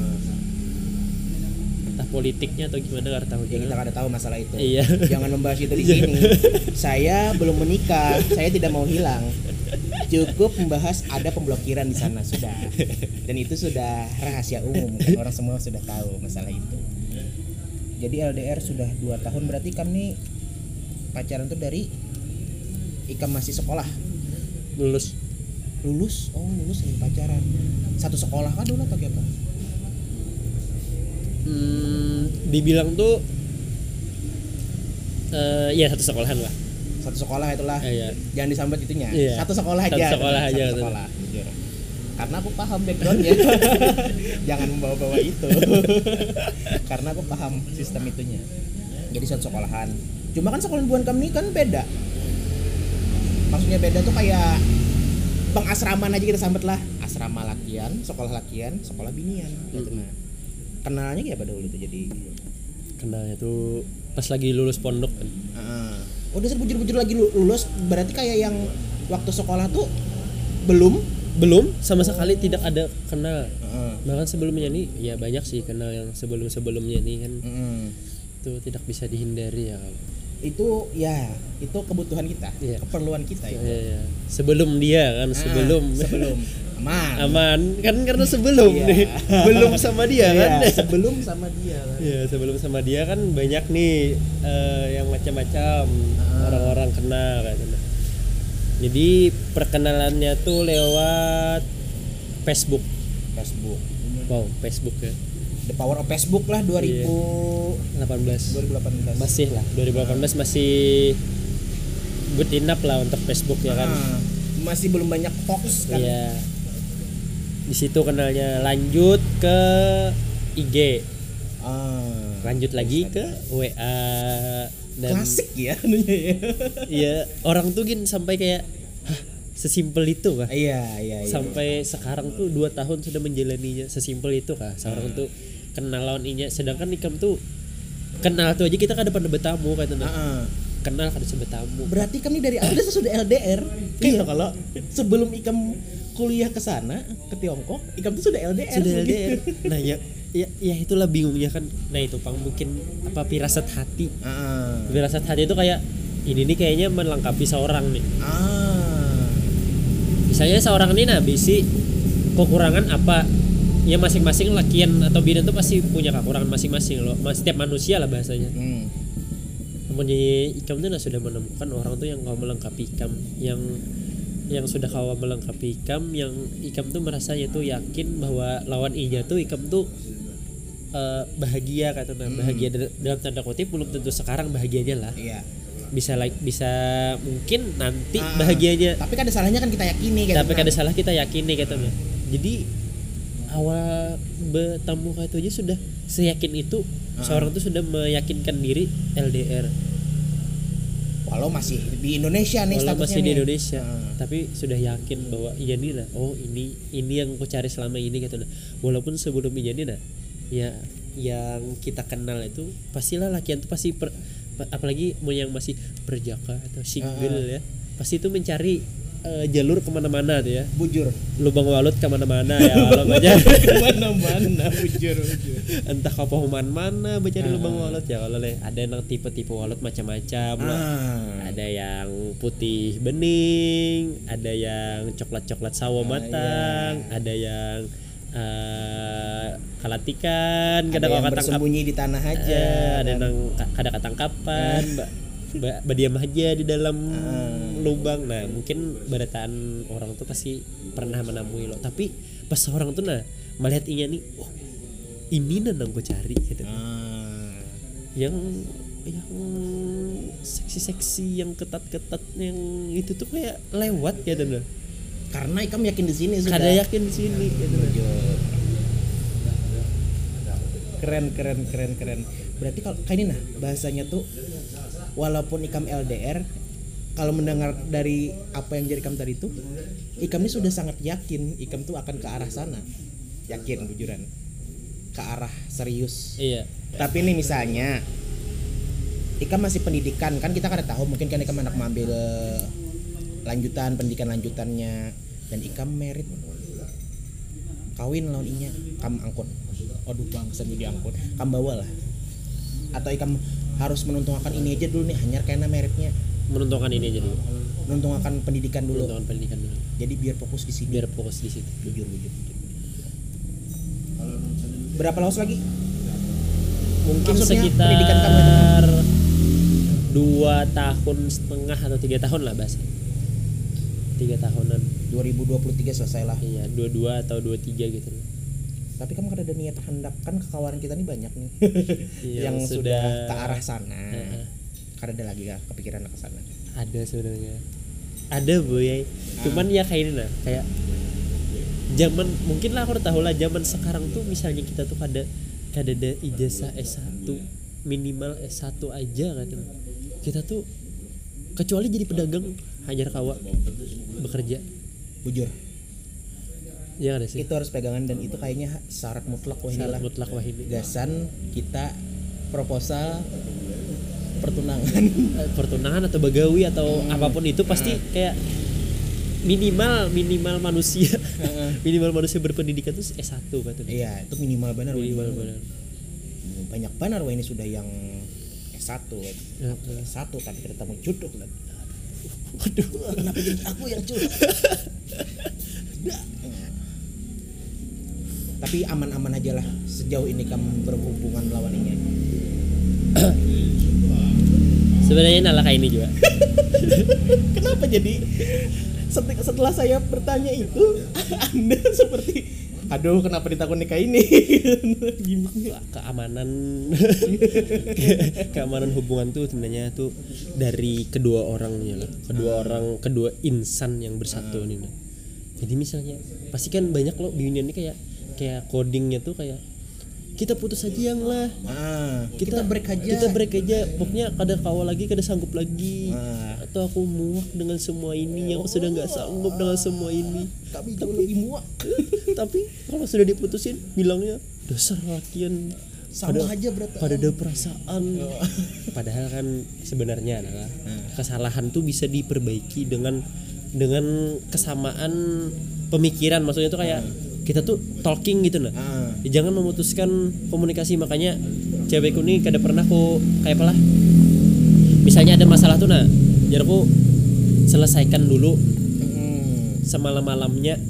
entah politiknya atau gimana nggak tahu ya kita kada tahu masalah itu. Iya. Jangan membahas itu di sini. Saya belum menikah saya tidak mau hilang. Cukup membahas ada pemblokiran di sana sudah. Dan itu sudah rahasia umum kan? Orang semua sudah tahu masalah itu jadi LDR sudah dua tahun berarti kami pacaran tuh dari Ikam masih sekolah. Lulus. Lulus? Oh lulus ini pacaran. Satu sekolah kan dulu atau kayak apa? Hmm, dibilang tuh eh ya satu sekolahan lah. Satu sekolah itulah. Eh, iya. jangan disambat itunya. Iya. satu sekolah Satu aja. sekolah aja, satu sekolah jujur. Karena aku paham backgroundnya. Jangan membawa-bawa itu. Karena aku paham sistem itunya. Jadi satu sekolahan. Cuma kan sekolahan buan kami kan beda. Maksudnya beda tuh kayak pengasraman aja kita sambet lah. Asrama lakian sekolah lakian sekolah binian gitu nah kenalnya kayak apa dulu tuh jadi kenalnya tuh pas lagi lulus pondok kan. Oh, udah bujur-bujur lagi lu- lulus berarti kayak yang waktu sekolah tuh belum belum sama sekali tidak ada kenal. Heeh. bahkan sebelumnya nih ya banyak sih kenal yang sebelum sebelumnya nih kan. Mm. itu tidak bisa dihindari ya. Itu ya itu kebutuhan kita Iya. keperluan kita Ya, itu. Ya, ya. sebelum dia kan Ah, sebelum. sebelum. Aman. Aman. Kan karena sebelum Iya. nih. Belum sama dia Iya, kan. sebelum sama dia kan. Ya sebelum sama dia kan banyak nih eh, yang macam-macam. Ah. orang-orang kenal kan jadi perkenalannya tuh lewat Facebook. Facebook. Wow Facebook ya. The power of Facebook lah 2000 Iya. 18 2018 masih lah 2018 masih good enough lah untuk Facebook ya kan? Ah, masih belum banyak hoax kan? Iya. Di situ kenalnya lanjut ke IG, Ah, lanjut lagi ke WA dan klasik ya anunya ya iya orang tuh gin sampai kayak Hah, sesimpel itu kah? iya iya iya Sampai sekarang tuh dua tahun sudah menjalaninya sesimpel itu kah? Seorang Hmm. tuh kenal lawan inya sedangkan ikam tuh kenal tuh aja kita kan depan bertamu kan Ah, ah. kenal kan bertamu Berarti kami dari awal sudah LDR. Iya kalau sebelum Ikam kuliah ke sana ke Tiongkok, Ikam tuh sudah LDR. sudah. LDR nah ya ya ya itulah bingungnya kan nah itu pang mungkin apa firasat hati Ah. firasat hati itu kayak ini nih kayaknya melengkapi seorang nih Ah. misalnya seorang ini nah bisi kekurangan apa ya masing-masing lakian atau bidan tuh pasti punya kekurangan masing-masing loh setiap manusia lah bahasanya Hmm. namun ikam tuh nah sudah menemukan orang tuh yang kau melengkapi ikam yang yang sudah kau melengkapi ikam yang ikam tuh merasanya tuh yakin bahwa lawan inya tuh ikam tuh eh, bahagia kata nah bahagia dal- dalam tanda kutip belum tentu sekarang bahagianya lah Iya. bisa like bisa mungkin nanti Ah, bahagianya Tapi kan ada salahnya kan kita yakini gitu. tapi kada salah kita yakini katanya jadi awal bertemu aja sudah seyakin itu Ah. seorang tuh sudah meyakinkan diri LDR Walau masih di Indonesia nih Walau statusnya masih di nih. Indonesia Ah. tapi sudah yakin bahwa iya nih nah oh ini ini yang aku cari selama ini gitu nah walaupun sebelum iya nih nah ya yang kita kenal itu pastilah lakian tuh pasti per- apalagi mau yang masih berjaka atau single ya pasti itu mencari eh, jalur ke mana-mana tuh ya Bujur. lubang walut ke mana-mana ya kalau aja Ke mana-mana bujur bujur. entah kau pohon mana mencari lubang walut ya kalau leh ada yang tipe-tipe walut macam-macam lah. Ah. ada yang putih bening ada yang coklat-coklat sawo matang ada yang eh kalatikan Ada kadang yang bersembunyi di tanah aja. Eh, ada yang ka- kadang ketangkapan mbak berdiam aja di dalam lubang nah mungkin berataan orang tuh pasti pernah menemui lo tapi pas orang tuh nah melihat inya nih oh ini nang gue cari gitu Ah. yang yang seksi-seksi yang ketat-ketat yang itu tuh kayak lewat gitu nah Karena Ikam yakin di sini sudah. kada yakin di sini gitu nah. Bujur. Keren keren keren keren. Berarti kalau kayak ini nah bahasanya tuh walaupun Ikam LDR kalau mendengar dari apa yang jadi Ikam tadi itu Ikam ini sudah sangat yakin Ikam tuh akan ke arah sana. Yakin bujuran. Ke arah serius. iya Tapi ini misalnya Ikam masih pendidikan kan kita kada tahu mungkin kan Ikam anak mengambil lanjutan pendidikan lanjutannya dan Ikam merit kawin lawan inya kam angkut aduh bangsa jadi angkut kam bawa lah atau Ikam harus menuntungakan ini aja dulu nih hanya karena meritnya menentukan ini aja dulu. Menuntungakan pendidikan dulu. Menentukan pendidikan dulu. Jadi biar fokus di sini. Biar fokus di situ. Jujur jujur, jujur. berapa laos lagi? Mungkin pendidikan kamu sekitar dua tahun setengah atau tiga tahun lah bahasa. Tiga tahunan. 2023 selesai lah. Iya dua dua atau dua tiga gitu tapi kamu kada ada niat hendak kan kawan kita nih banyak nih. Iya, yang sudah- sudah ke arah sana. Kada ada lagi kah kepikiran ke sana. Ada sebenarnya. Ada boy. Cuman ya kayak ini nah kayak zaman mungkin lah aku udah tahu lah zaman sekarang tuh misalnya kita tuh kada kada ada ijazah S1 minimal S1 aja kan. Kita tuh kecuali jadi pedagang hajar kawa bekerja. Bujur ya ada sih. Itu harus pegangan dan itu kayaknya syarat mutlak wah syarat mutlak wah ini gasan kita proposal pertunangan. Eh, pertunangan atau bagawi atau Hmm. apa pun itu pasti kayak minimal minimal manusia. Minimal manusia berpendidikan tuh S1 katanya. Iya itu minimal benar minimal benar. Banyak benar wah ini sudah yang S1 wah. Ya, S1 tapi ketemu jodoh lagi. Waduh. Kenapa jadi aku yang curhat tapi aman-aman aja lah sejauh ini kamu berhubungan melawan ini. Sebenarnya nalar kayak ini juga. Kenapa jadi? Set- setelah saya bertanya itu anda seperti aduh kenapa ditakut nikah ini? Gimana? Keamanan. Keamanan hubungan tuh sebenarnya tuh dari kedua orangnya lah. Kedua orang kedua insan yang bersatu nih nah. jadi misalnya pasti kan banyak loh di dunia ini kayak kayak codingnya tuh kayak kita putus aja yang lah. Ah, kita, break aja. kita break aja. Pokoknya kada kawal lagi kada sanggup lagi. Ah. atau aku muak dengan semua ini aku sudah nggak sanggup dengan semua ini. Kami jauh lebih muak. tapi kalau sudah diputusin bilangnya dasar lakian sama aja berarti. pada ada perasaan. Padahal kan sebenarnya adalah kesalahan tuh bisa diperbaiki dengan dengan kesamaan pemikiran. Maksudnya tuh kayak kita tuh talking gitu nah ah, Ya, jangan memutuskan komunikasi makanya cewekku nih kada pernah aku kayak apa lah misalnya ada masalah tuh nah jadi aku selesaikan dulu semalam malamnya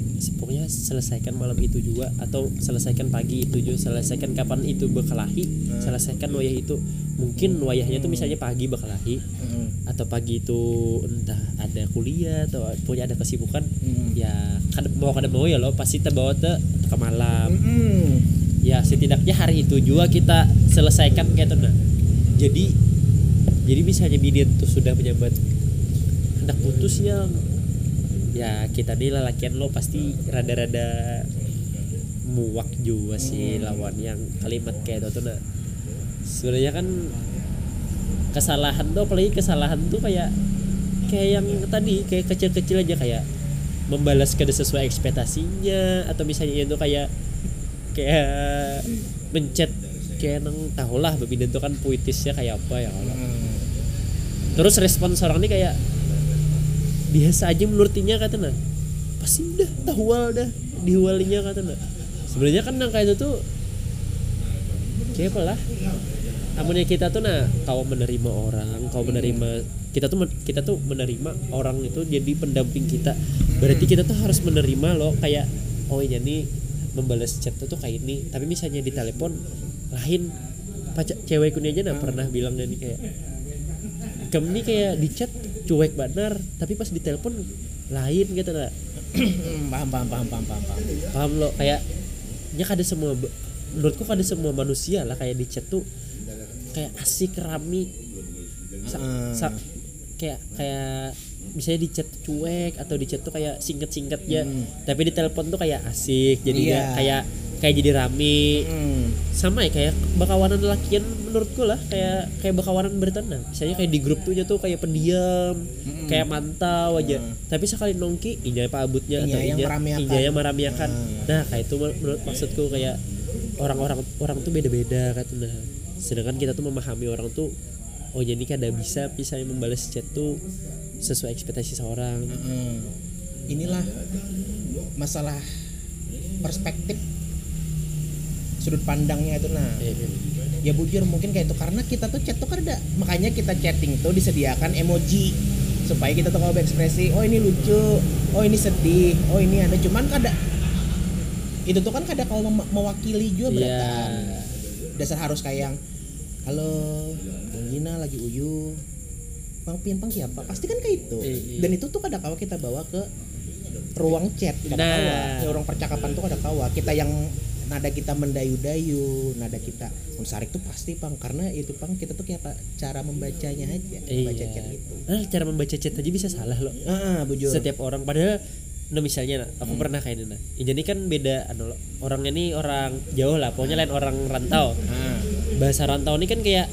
selesaikan malam itu juga atau selesaikan pagi itu juga selesaikan kapan itu berkelahi selesaikan wayah itu mungkin wayahnya tuh misalnya pagi berkelahi Mm. atau pagi itu entah ada kuliah atau punya ada kesibukan Mm. ya kada mau kada mau ya lo pasti terbawa te ke malam Mm-mm. ya setidaknya hari itu juga kita selesaikan kayak itu nah jadi jadi misalnya binian tuh sudah menyambat hendak putus ya ya kita nih lelakian lo pasti rada-rada muak juga sih lawan yang kalimat kayak itu tuh nah. Sebenarnya kan kesalahan tuh apalagi kesalahan tuh kayak kayak yang tadi kayak kecil-kecil aja kayak membalas kada sesuai ekspektasinya atau misalnya itu kayak kayak mencet kayak nang tahu lah Babina itu kan puitisnya kayak apa ya. Kalau Mm. terus respon seorang ini kayak biasa aja menurutinya katanya pasti udah tahual dah dihualinya katanya sebenarnya kan nang kayak itu tuh kayak lah? Amunnya kita tuh nah kau menerima orang kau menerima kita tuh kita tuh menerima orang itu jadi pendamping kita. Berarti kita tuh harus menerima loh kayak oh ini nih membalas chat tuh kayak ini. Tapi misalnya di telepon lain pacar cewekku aja nah pernah bilang nih kayak kamu nih kayak di chat cuek benar tapi pas di telepon lain gitu nah paham paham paham paham paham paham. Paham lo kayak nya kada semua menurutku kada semua manusia lah kayak di chat tuh kayak asik rami Sa- Hmm. sa- kayak kayak misalnya di chat cuek atau di chat tuh kayak singkat-singkat ya tapi di telepon tuh kayak asik jadi Iya. kayak kayak jadi rame. Mm. sama ya kayak bakawanan lakian menurutku lah kayak kayak bakawanan bertenang misalnya kayak di grup tuhnya tuh kayak pendiam kayak mantau aja. Tapi sekali nongki inya pak abutnya Inya atau yang inya meramiakan. inya yang meramiakan nah kayak itu menurut maksudku kayak orang-orang orang tuh beda-beda kan nah sedangkan kita tuh memahami orang tuh oh jadi kada bisa bisa membalas chat tuh sesuai ekspektasi seorang. Mm. inilah masalah perspektif sudut pandangnya itu nah. Eh, eh. ya bujur mungkin kayak itu. Karena kita tuh chat tuh kan ada makanya kita chatting tuh disediakan emoji. Supaya kita tuh kalau berekspresi oh ini lucu oh ini sedih oh ini ada. Cuman kada itu tuh kan kada kalau mewakili juga Iya. beratan dasar harus kayak yang halo Bang Gina lagi uyu. Bang Pian Bang siapa? Pasti kan kayak itu. Iya. dan itu tuh kada kawa kita bawa ke ruang chat kada Nah. kawa ke ruang percakapan tuh kada kawa kita yang nada kita mendayu-dayu nada kita mensarik tuh pasti pang. Karena itu pang kita tuh kayak cara membacanya aja membaca Iya. chat itu. Ah, cara membaca chat aja bisa salah loh. Ah bujur. Setiap orang. Padahal nah misalnya nah, aku pernah kayak ini nah. Ini kan beda anu orangnya ini orang jauh lah pokoknya lain orang rantau. Ah. Bahasa rantau ini kan kayak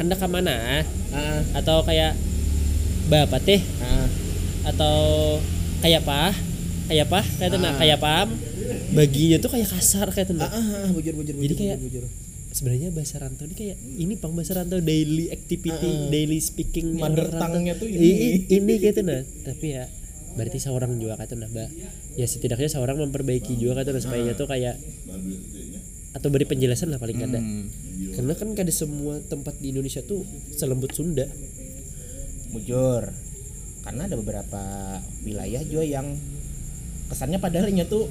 hendak ke mana ah? Atau kayak bapak teh? Ah. Atau kayak apa? Kayak apa? Kayak nah Ah. kayak paham baginya tuh kayak kasar kayak ah, nah ah, ah, bujur bujur bujur Jadi kayak bujur, bujur. sebenarnya bahasa rantau ini kayak ini pang bahasa rantau daily activity Ah. daily speaking Mother tongue-nya tuh ini. i- ini gitu nah tapi ya berarti seorang juga kata nah mbak ya setidaknya seorang memperbaiki juga kata nah supaya tuh kayak atau beri penjelasan lah paling kada Hmm. karena kan kada semua tempat di Indonesia tuh selembut Sunda Bujur. Karena ada beberapa wilayah juga yang kesannya padahalnya tuh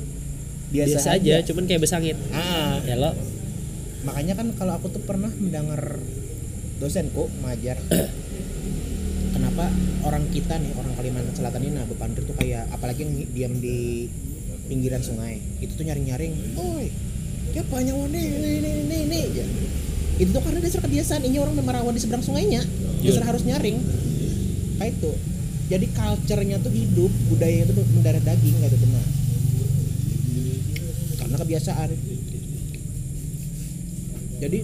biasa, biasa, aja cuman kayak besangit Ah, ya lo makanya kan kalau aku tuh pernah mendengar dosenku mengajar kenapa orang kita nih orang Kalimantan Selatan ini nah Bepandir tuh kayak apalagi yang diam di pinggiran sungai itu tuh nyaring-nyaring, oi, siapa nyawa nih, nih, nih, nih, Ya. Itu tuh karena dasar kebiasaan ini orang merawat di seberang sungainya, dasar harus nyaring, kayak itu. Jadi culture-nya tuh hidup, budayanya tuh mendarah daging kayak itu nah. Karena kebiasaan. Jadi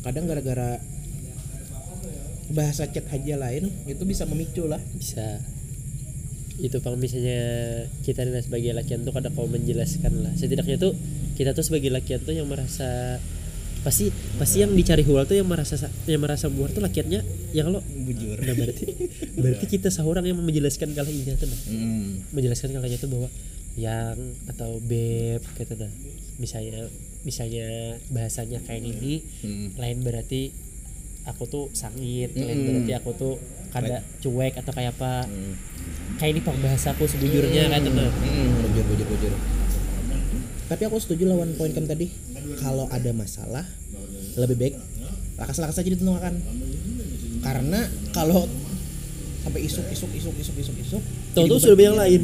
kadang gara-gara bahasa chat aja lain itu bisa memicu lah bisa itu pang misalnya kita nih sebagai lakian tuh kada kau menjelaskan lah setidaknya tuh kita tuh sebagai lakian tuh yang merasa pasti pasti yang dicari hual tuh yang merasa yang merasa muar tuh lakiannya yang lo bujur nah berarti berarti kita seorang yang menjelaskan kalau iya tuh nah. hmm. menjelaskan kalau tuh bahwa yang atau beb gitu nah misalnya misalnya bahasanya kayak ini Hmm. lain berarti aku tuh sangit lain Mm-mm. berarti aku tuh kada cuek atau kayak apa. Hmm. kayak ini pak bahasaku sebujurnya kan nah Mm, bujur bujur bujur tapi aku setuju lawan poin kamu tadi. Kalau ada masalah lebih baik lakas-lakas aja ditentukan. Karena kalau sampai isuk isuk isuk isuk isuk isuk tuh beban sudah yang lain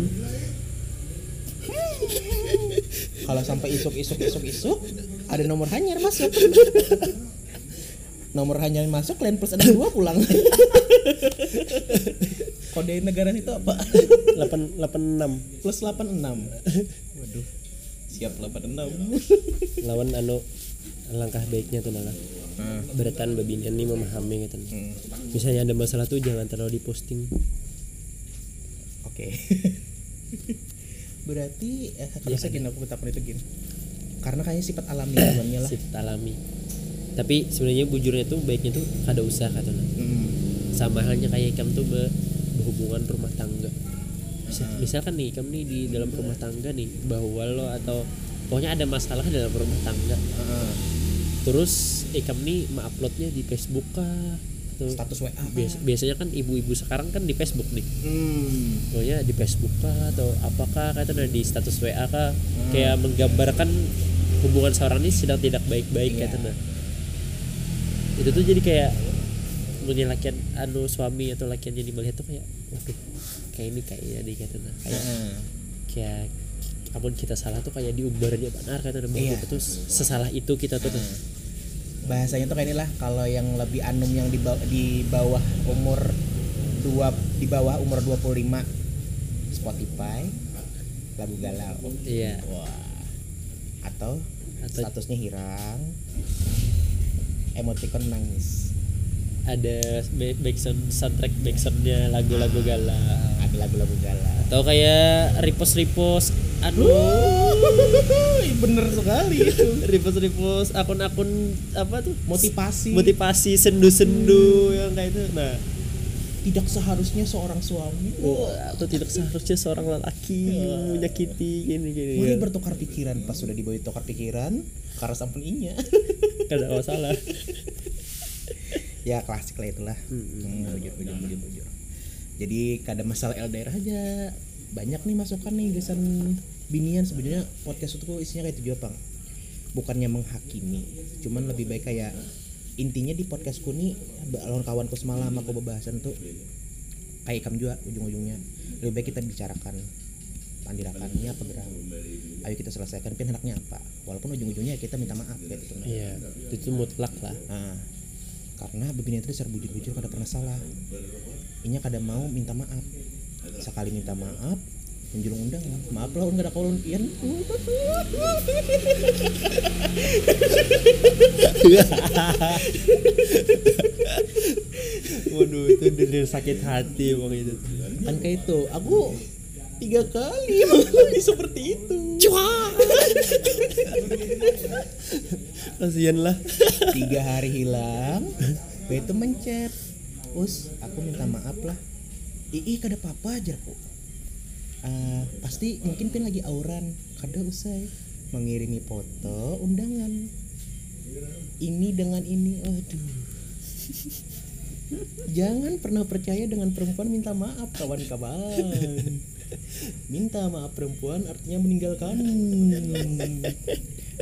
kalau sampai isuk isuk isuk isuk ada nomor hanyar masuk. Nomor hanyar masuk lain plus ada dua pulang. Kode negara itu apa? 8 86 plus 86 waduh. Siap 86 lawan anu langkah baiknya tuh nala beratan babinian ini memahami gitu Hmm, misalnya ada masalah tuh jangan terlalu diposting. Oke berarti eh, kalau saya gini aku takut itu gini karena kayaknya sifat alami duluannya lah. Sifat alami. Tapi sebenarnya bujurnya tuh baiknya tuh kada usah kata Mm, sama halnya kayak ikam tuh be- berhubungan rumah tangga. Misal- misalkan nih kamu nih di dalam rumah tangga nih bahwa lo atau pokoknya ada masalah dalam rumah tangga. Heeh. terus ikam nih uploadnya di Facebook kah atau status WA bias- biasanya kan ibu-ibu sekarang kan di Facebook nih Hmm, pokoknya di Facebook kah atau apakah kata nah, di status WA kah kayak menggambarkan hubungan seorang ini sedang tidak baik-baik Iya. kata nah. itu tuh jadi kayak punya lakian anu suami atau lakian yang melihat tuh kayak waduh kayak ini kayaknya nih kata nah. kayak heeh. kayak apun kita salah tuh kayak diumbarnya benar kata nah. bahwa Iya. tuh sesalah itu kita tuh nah. Bahasanya tuh kayak inilah kalau yang lebih anum yang di bawah, di bawah umur dua di bawah umur 25 Spotify lagu galau. Iya. Wah. Atau, Atau- statusnya hirang emoticon nangis. Ada ba- backsound soundtrack backsoundnya lagu-lagu gala ada lagu-lagu galau. Atau kayak repost repost aduh bener sekali itu. Repost repost akun-akun apa tuh? Motivasi. Motivasi sendu-sendu yang kayak itu nah. Tidak seharusnya seorang suami. Atau tidak seharusnya seorang lelaki menyakiti gini gini. Mari ya. bertukar pikiran pas sudah dibawa tukar pikiran karena sampun inya. Kada masalah ya klasik lah itulah. Hmm, bujur, bujur, bujur, bujur. jadi kada masalah LDR aja. Banyak nih masukan nih gesan binian sebenarnya podcast itu isinya kayak itu juga bang bukannya menghakimi cuman lebih baik kayak intinya di podcastku nih lawan kawanku semalam aku pembahasan tuh kayak kamu juga ujung-ujungnya. Lebih baik kita bicarakan pandirakan ini apa gerak? Ayo kita selesaikan pin anaknya apa? Walaupun ujung-ujungnya kita minta maaf ya gitu iya itu mutlak lah. Nah, karena begini itu dasar bujur-bujur kada pernah salah. Inya kada mau minta maaf. Sekali minta maaf, menjulung undangan. Maaf lah, kada kaulun pian. waduh itu dari sakit hati bang itu Kan kayak itu, aku tiga kali mengalami seperti itu. kasihan lah Tiga hari hilang, gue itu mencet. Us, aku minta maaf lah. Ih, kada apa-apa aja kok. Eh, pasti mungkin pin lagi auran. Kada usai. Mengirimi foto undangan. Ini dengan ini aduh. Jangan pernah percaya dengan perempuan minta maaf kawan-kawan. Minta maaf perempuan artinya meninggalkan.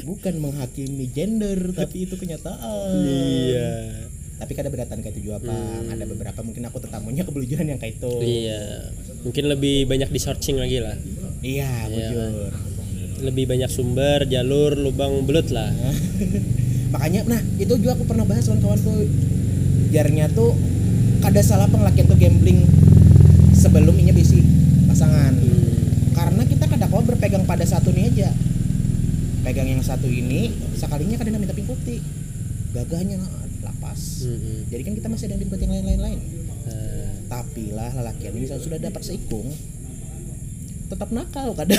Bukan menghakimi gender tapi itu kenyataan. Iya. Tapi kada beratan kayak itu juga apa ada beberapa mungkin aku tetamunya kebelujuran yang kayak itu. Iya mungkin lebih banyak di searching lagi lah. Iya bujur lebih banyak sumber jalur lubang belut lah. Makanya nah itu juga aku pernah bahas kawan kawanku jarnya tuh kada salah pengelakon tuh gambling sebelum inya bisi pasangan. Karena kita kada kau berpegang pada satu nih aja. Pegang yang satu ini sekalinya kada minta pingkuti gagahnya lapas. Mm-mm. jadi kan kita masih ada yang dibuat yang lain-lain lain Eh, tapi lah lelaki ini misalnya sudah dapat seikung tetap nakal kada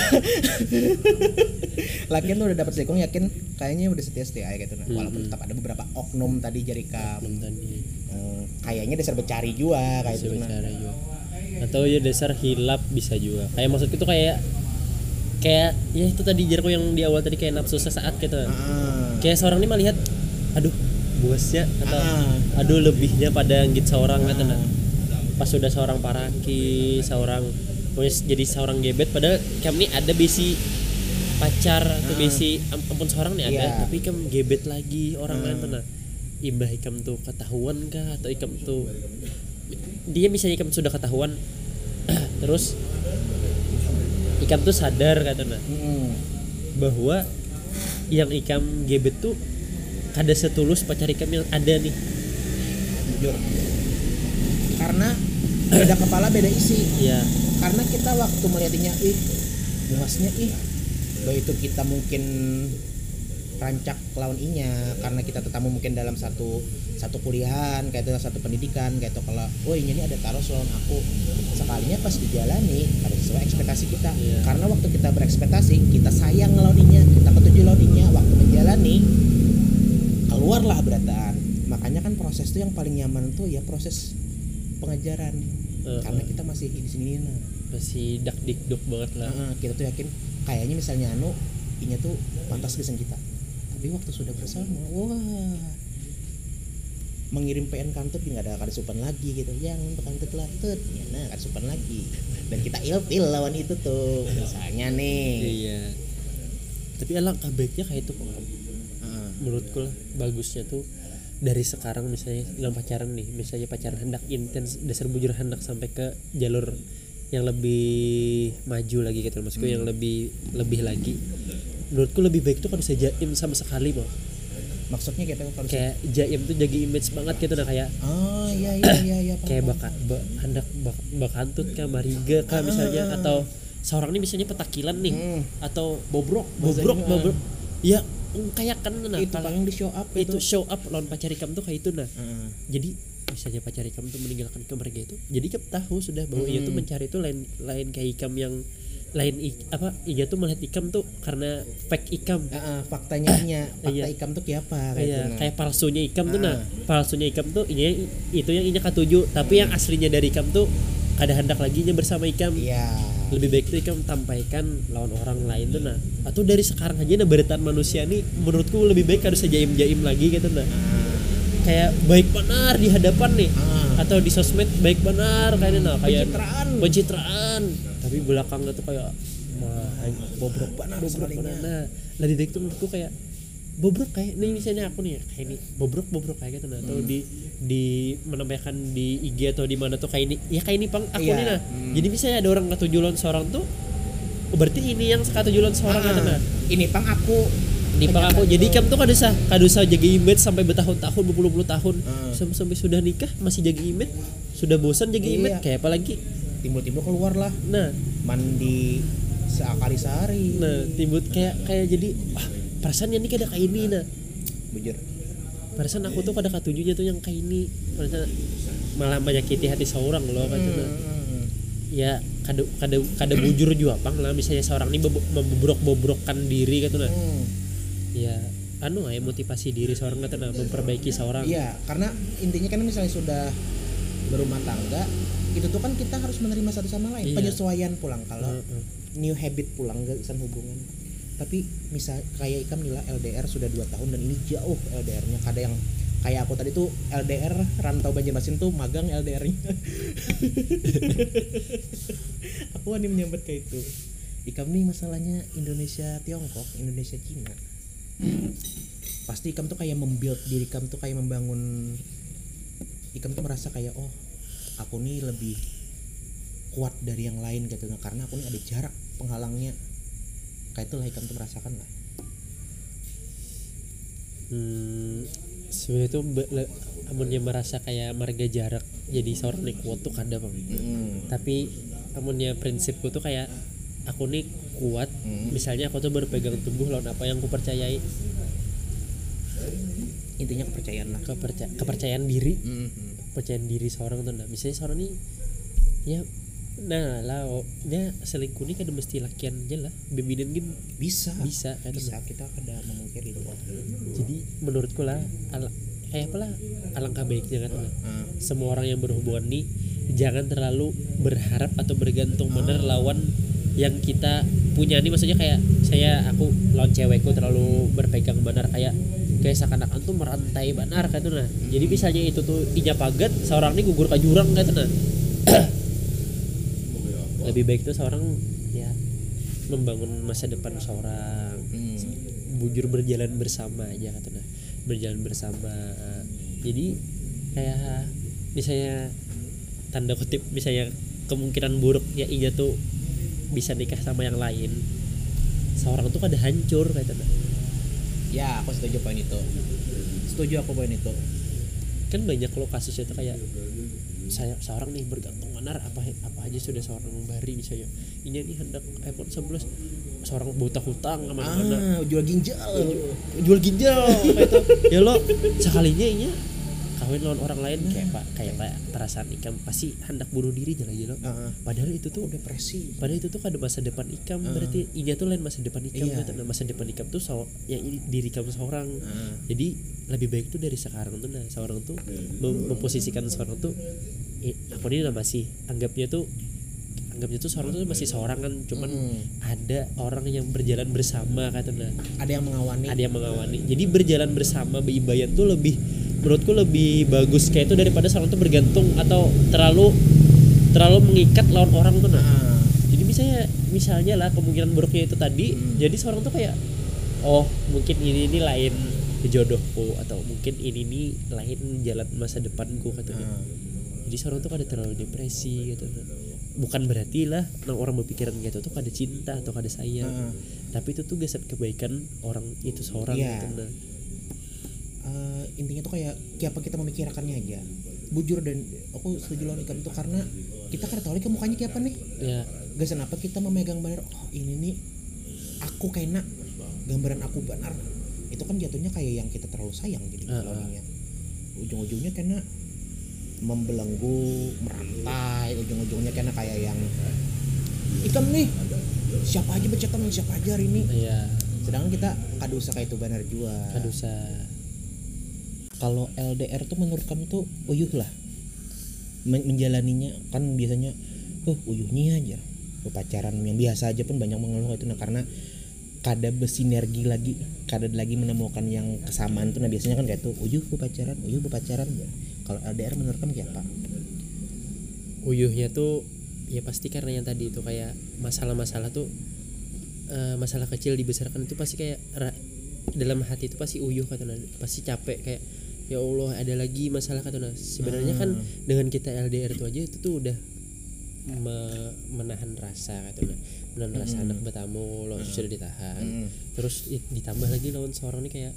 lakian tuh udah dapat seikung yakin kayaknya udah setia setia aja gitu. Nah. walaupun tetap ada beberapa oknum tadi jadi kam belum tadi. Eh, kayaknya dasar becari juga kayak gitu nah. juga. Atau ya dasar hilap bisa juga. Kayak maksudku tuh kayak kayak ya itu tadi jarku yang di awal tadi kayak nafsu sesaat gitu. Ah, kayak seorang ini melihat aduh bosnya atau Ah. aduh lebihnya pada ngit seorang gitu nah pas sudah seorang paraki seorang jadi seorang gebet padahal kami ada bisi pacar atau am- ampun seorang nih ada Iya. tapi kam gebet lagi orang lain tuh nah imbah ikam tuh ketahuan kah? Atau ikam tuh dia misalnya ikam sudah ketahuan terus ikam tuh sadar kata nah Mm-mm. bahwa yang ikam gebet tuh kada setulus pacar ikam yang ada nih. Jujur karena beda kepala beda isi. Ya karena kita waktu melihatnya ih muasnya ih. Bahwa itu kita mungkin rancak lawan inya. Karena kita tetamu mungkin dalam satu satu kuliahan kayak itu satu pendidikan kayak itu kalau oh ini ada taruh lawan aku. Sekalinya pas dijalani kada sesuai ekspektasi kita. Iya. karena waktu kita berekspektasi kita sayang lawan inya kita ketujuh lawan inya. Waktu menjalani keluarlah berataan. Makanya kan proses tuh yang paling nyaman tuh ya proses pengajaran Eh, karena kita masih di sini nah. Masih dak dikduk banget lah. Heeh, kita tuh yakin kayaknya misalnya anu inya tuh pantas gesen kita. Tapi waktu sudah bersama wah. Mengirim PN kantut nggak ada kada supan lagi gitu. Yang untuk kantut latut ya nah kada supan lagi. Dan kita ilfil lawan itu tuh misalnya nih. Iya. Tapi alangkah baiknya kayak itu kok Heeh. menurutku lah bagusnya tuh dari sekarang misalnya dalam pacaran nih misalnya pacaran hendak intens dasar bujur hendak sampai ke jalur yang lebih maju lagi gitu maksudku yang lebih lebih lagi. Menurutku lebih baik tuh kalau bisa jaim sama sekali mau maksudnya kayak kalau kayak jaim tuh jaga image banget gitu nah kayak ah iya iya iya iya kayak paham. baka ba, hendak bak, bakantut kah mariga kah misalnya atau seorang ini misalnya petakilan nih Hmm. atau bobrok bobrok Inggris, bobrok ya kayak kan nah itu yang di show up itu show up lawan pacar ikam tuh kayak itu nah jadi misalnya pacar ikam tuh meninggalkan keluarga itu jadi ikam tahu sudah bahwa ia tuh Hmm. mencari itu lain lain kayak ikam yang lain ik- apa ia tuh melihat ikam tuh karena fake ikam Heeh, faktanya nya fakta Iya. ikam tuh kayak apa kayak Iya, itu, nah. kayak palsunya ikam tuh nah Ah. palsunya ikam tuh ini itu yang inya katuju tapi yang aslinya dari ikam tuh kada hendak lagi nya bersama ikam. Iya. Lebih baik tuh ikam tampaikan lawan orang lain tuh nah. Atau dari sekarang aja nah beritaan manusia nih menurutku lebih baik harus jaim jaim lagi gitu nah. Kayak baik benar di hadapan nih Ah. atau di sosmed baik benar kayaknya nah kayak Pencitraan. pencitraan. Tapi belakangnya tuh kayak mah bobrok Benar bobrok benar nah. Lebih baik tuh menurutku kayak bobrok kayak nih misalnya aku nih kayak ini bobrok bobrok kayak gitu nah atau Hmm. di di menampilkan di IG atau di mana tuh kayak ini. Ya kayak ini pang aku Iya. nih nah. Hmm. jadi misalnya ada orang ketujuan seorang tuh oh, berarti ini yang ketujuan seorang Ah, gitu nah. ini pang aku. Di pang aku. Jadi kamu tuh kada usah kada usah jaga image sampai bertahun-tahun berpuluh-puluh tahun. Ah. sampai sampai sudah nikah masih jaga image. Sudah bosan jaga Iya. image kayak apa lagi? Timbul-timbul keluar lah. Nah. Mandi sekali sehari. Nah timbul kayak kayak jadi wah perasaannya ini kada kayak ini nah bujur. Perasaan aku tuh kada katujunya tuh yang kayak ini. Perasaan malah menyakiti hati seorang loh kan Hmm. ya kada kada kada bujur juga pang lah. Misalnya seorang ini membobrok bobrokkan diri gitu nah Hmm. ya anu ya motivasi diri seorang kata nah memperbaiki seorang. iya. Karena intinya kan misalnya sudah berumah tangga itu tuh kan kita harus menerima satu sama lain. Iya. penyesuaian pulang. Kalau Heeh. new habit pulang gak hubungan tapi misal kayak Ikam nila LDR sudah dua tahun dan ini jauh LDR-nya kada yang kayak aku tadi tuh LDR rantau Banjarmasin tuh magang LDR-nya aku wani menyambut kayak itu. Ikam nih masalahnya Indonesia Tiongkok Indonesia Cina. Pasti Ikam tuh kayak membuild diri Ikam tuh kayak membangun Ikam tuh merasa kayak oh aku nih lebih kuat dari yang lain gitu. Nah, karena aku nih ada jarak penghalangnya kayak itulah Ikam tuh merasakan lah hmm, sebenarnya tuh be- le- amunnya merasa kayak marga jarak jadi seorang nih kuat tuh kada bang tapi amunnya prinsipku tuh kayak aku nih kuat Hmm. misalnya aku tuh berpegang teguh lawan apa yang ku percayai intinya kepercayaan lah. Keperca kepercayaan diri. Hmm. kepercayaan diri seorang tuh nah misalnya seorang ini ya nah lah dia selingkuh nih kan mesti lakian aja lah. Bebiden gitu bisa. Bisa kayak bisa. Kita kada memungkiri itu jadi menurutku lah ala, kayak apa lah alangkah baiknya kan? Lah. Ah. semua orang yang berhubungan nih jangan terlalu berharap atau bergantung bener lawan yang kita punya. Nih maksudnya kayak saya aku lawan cewekku terlalu berpegang benar kayak kayak seakan-akan tuh merantai benar kayak itu nah jadi misalnya itu tuh inya pagat seorang nih gugur ke jurang kayak itu nah lebih baik tuh seorang ya membangun masa depan seorang. Hmm. bujur berjalan bersama aja katanya berjalan bersama. Jadi kayak misalnya tanda kutip misalnya kemungkinan buruk ya iya tuh bisa nikah sama yang lain. Seorang tuh kada hancur katanya ya aku setuju poin itu. Setuju aku poin itu kan banyak lo kasusnya tuh kayak saya seorang nih bergantung benar apa apa aja sudah seorang bari misalnya ini nih hendak iPhone 11 seorang buta hutang sama mana ah jual ginjal. Jual ginjal. Kayak itu ya lo sekalinya ini kawin lawan orang lain kayak pak kayak pak perasaan ikam pasti hendak bunuh diri jalan lo Ah, padahal itu tuh depresi. padahal itu tuh ada masa depan ikam berarti ini tuh lain masa depan ikam Iya. kata. Nah, masa depan ikam tuh so, yang ini diri kamu seorang. Ah. jadi lebih baik tuh dari sekarang tuh nah seorang tuh mem- memposisikan seorang tuh eh, aku ini masih anggapnya tuh anggapnya tuh seorang tuh masih seorang kan cuman Hmm. ada orang yang berjalan bersama kata nah ada yang mengawani. Ada yang mengawani. Jadi berjalan bersama beribadah tuh lebih menurutku lebih bagus kayak itu daripada seorang tuh bergantung atau terlalu terlalu mengikat lawan orang tuh nah Ah. jadi misalnya misalnya lah kemungkinan buruknya itu tadi Hmm. jadi seorang tuh kayak oh mungkin ini ini lain jodohku atau mungkin ini ini lain jalan masa depanku katanya Ah. jadi seorang tuh kada terlalu depresi gitu bukan berarti lah orang berpikiran gitu tuh kada cinta atau kada sayang Ah. tapi itu tuh geset kebaikan orang itu seorang Iya. gitu nah Eh, intinya tuh kayak kayak apa kita memikirkannya aja. Bujur dan aku setuju lawan ikam itu karena kita kan tahu kayak mukanya kayak apa nih. Ya gasan apa kita memegang benar oh ini nih aku kena gambaran aku benar. Itu kan jatuhnya kayak yang kita terlalu sayang jadi Ah, ah. lawannya ujung-ujungnya karena membelenggu merantai ujung-ujungnya karena kayak yang ikam nih siapa aja baca teman siapa aja hari ini. Ya sedangkan kita kadusa kayak itu benar juga. Kadusa kalau LDR tuh menurut kamu tuh uyuh lah. Men- menjalaninya kan biasanya oh uyuhnya aja. Pacaran yang biasa aja pun banyak mengeluh itu. Nah karena kada bersinergi lagi kada lagi menemukan yang kesamaan tuh nah biasanya kan kayak tuh uyuh pacaran uyuh pacaran ya kalau LDR menurut kamu kayak apa? Uyuhnya tuh ya pasti karena yang tadi itu kayak masalah-masalah tuh eh, masalah kecil dibesarkan itu pasti kayak dalam hati itu pasti uyuh kata pasti capek kayak ya Allah ada lagi masalah kata sebenarnya kan dengan kita LDR itu aja itu tuh udah me- menahan rasa kata menahan rasa anak bertamu lo sudah ditahan. Terus i- ditambah lagi lawan seorang ini kayak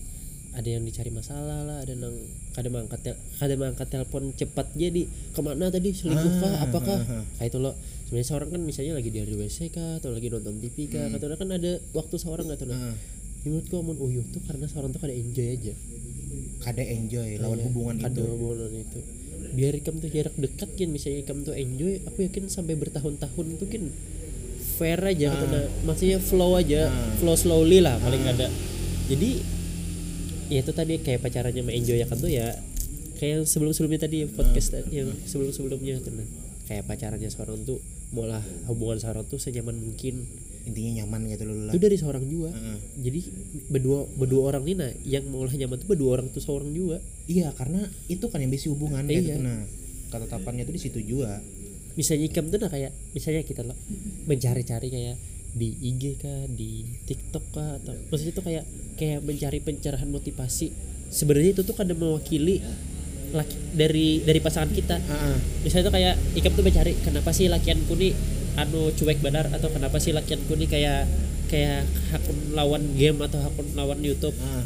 ada yang dicari masalah lah ada yang kadang tel- kadang mangkat telepon cepat jadi ke mana tadi? Selingkuh kah? Apakah kayak itu lo sebenarnya seorang kan misalnya lagi di WC kah atau lagi nonton TV kah kata kan ada waktu seorang tahu nah menurutku amun uyuh tuh karena seorang tuh kada enjoy aja kada enjoy lawan Iya, hubungan kada itu. hubungan itu. Biar ikam tuh jarak dekat kan misalnya ikam tuh enjoy aku yakin sampai bertahun-tahun tuh kan fair aja nah. maksudnya flow aja flow slowly lah paling ada. Jadi ya itu tadi kayak pacarannya sama enjoy kan tuh ya kayak yang sebelum-sebelumnya tadi podcast tadi, yang sebelum-sebelumnya nah. kayak pacarannya seorang tuh malah hubungan seorang tuh senyaman mungkin intinya nyaman gitu loh itu dari seorang juga jadi berdua berdua orang ini nah yang mengolah nyaman tuh berdua orang tuh seorang juga iya karena itu kan yang bisi hubungan kayak Iya. gitu. Nah ketetapannya itu di situ juga misalnya ikam tuh nah kayak misalnya kita lo mencari-cari kayak di IG kah di TikTok kah atau maksudnya tuh kayak kayak mencari pencerahan motivasi. Sebenarnya itu tuh kadang mewakili laki dari dari pasangan kita. Ah. misalnya tuh kayak ikam tuh mencari kenapa sih lakianku nih anu cuek benar atau kenapa sih lakianku nih kayak kayak akun lawan game atau akun lawan YouTube? Ah.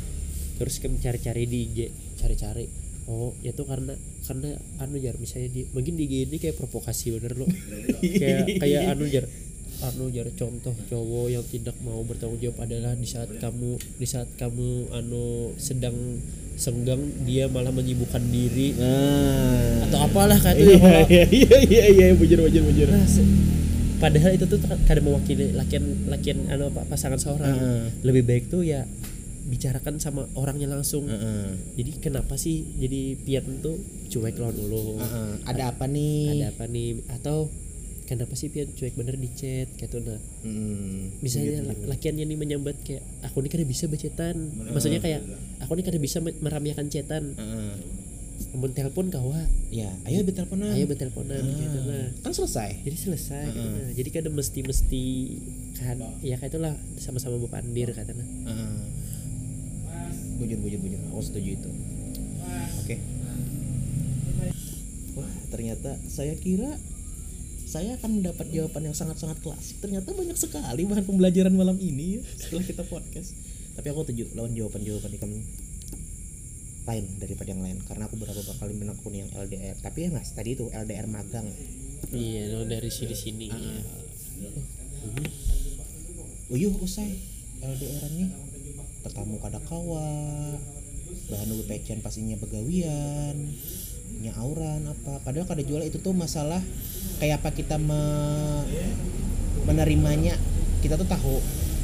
terus kamu cari-cari di IG cari-cari. Oh ya tuh karena karena anu jar misalnya di mungkin di IG ini kayak provokasi bener loh. Kayak kayak anu jar anu jar contoh cowok yang tidak mau bertanggung jawab adalah di saat kamu di saat kamu anu sedang senggang dia malah menyibukkan diri. Nah. atau apalah kayak iya itu ya, iya iya iya iya bujur bujur bujur. Nah, padahal itu tuh kadang mewakili lakian lakian anu apa pasangan seorang Heeh. lebih baik tuh ya bicarakan sama orangnya langsung Heeh. jadi kenapa sih jadi pian tuh cuek lawan dulu Heeh. ada apa nih ada apa nih atau kenapa sih pian cuek bener di chat kayak tuh nah Hmm. misalnya la- lakiannya nih menyambat kayak aku nih kada bisa bacetan maksudnya kayak aku nih kada bisa me- meramiakan cetan Heeh. Mun telepon kawa ya ayo beteleponan ayo beteleponan Ah, gitu nah kan selesai? Jadi selesai gitu Heeh. nah. jadi kadang mesti mesti kan ya kayak itulah sama-sama bepandir katanya Heeh. bujur bujur bujur. Aku setuju itu. Oke. Wah ternyata saya kira saya akan mendapat jawaban yang sangat-sangat klasik. Ternyata banyak sekali bahan pembelajaran malam ini ya, setelah kita podcast. Tapi aku setuju lawan jawaban-jawaban kamu lain daripada yang lain. Karena aku beberapa kali menekuni yang LDR tapi ya mas tadi itu LDR magang. Iya lo dari sini sini Ah. uyuh usai. LDR nih tetamu kada kawa. Bahan ubi pecen pastinya begawian. Nyauran apa. Padahal kada jual itu tuh masalah kayak apa kita me- menerimanya. Kita tuh tahu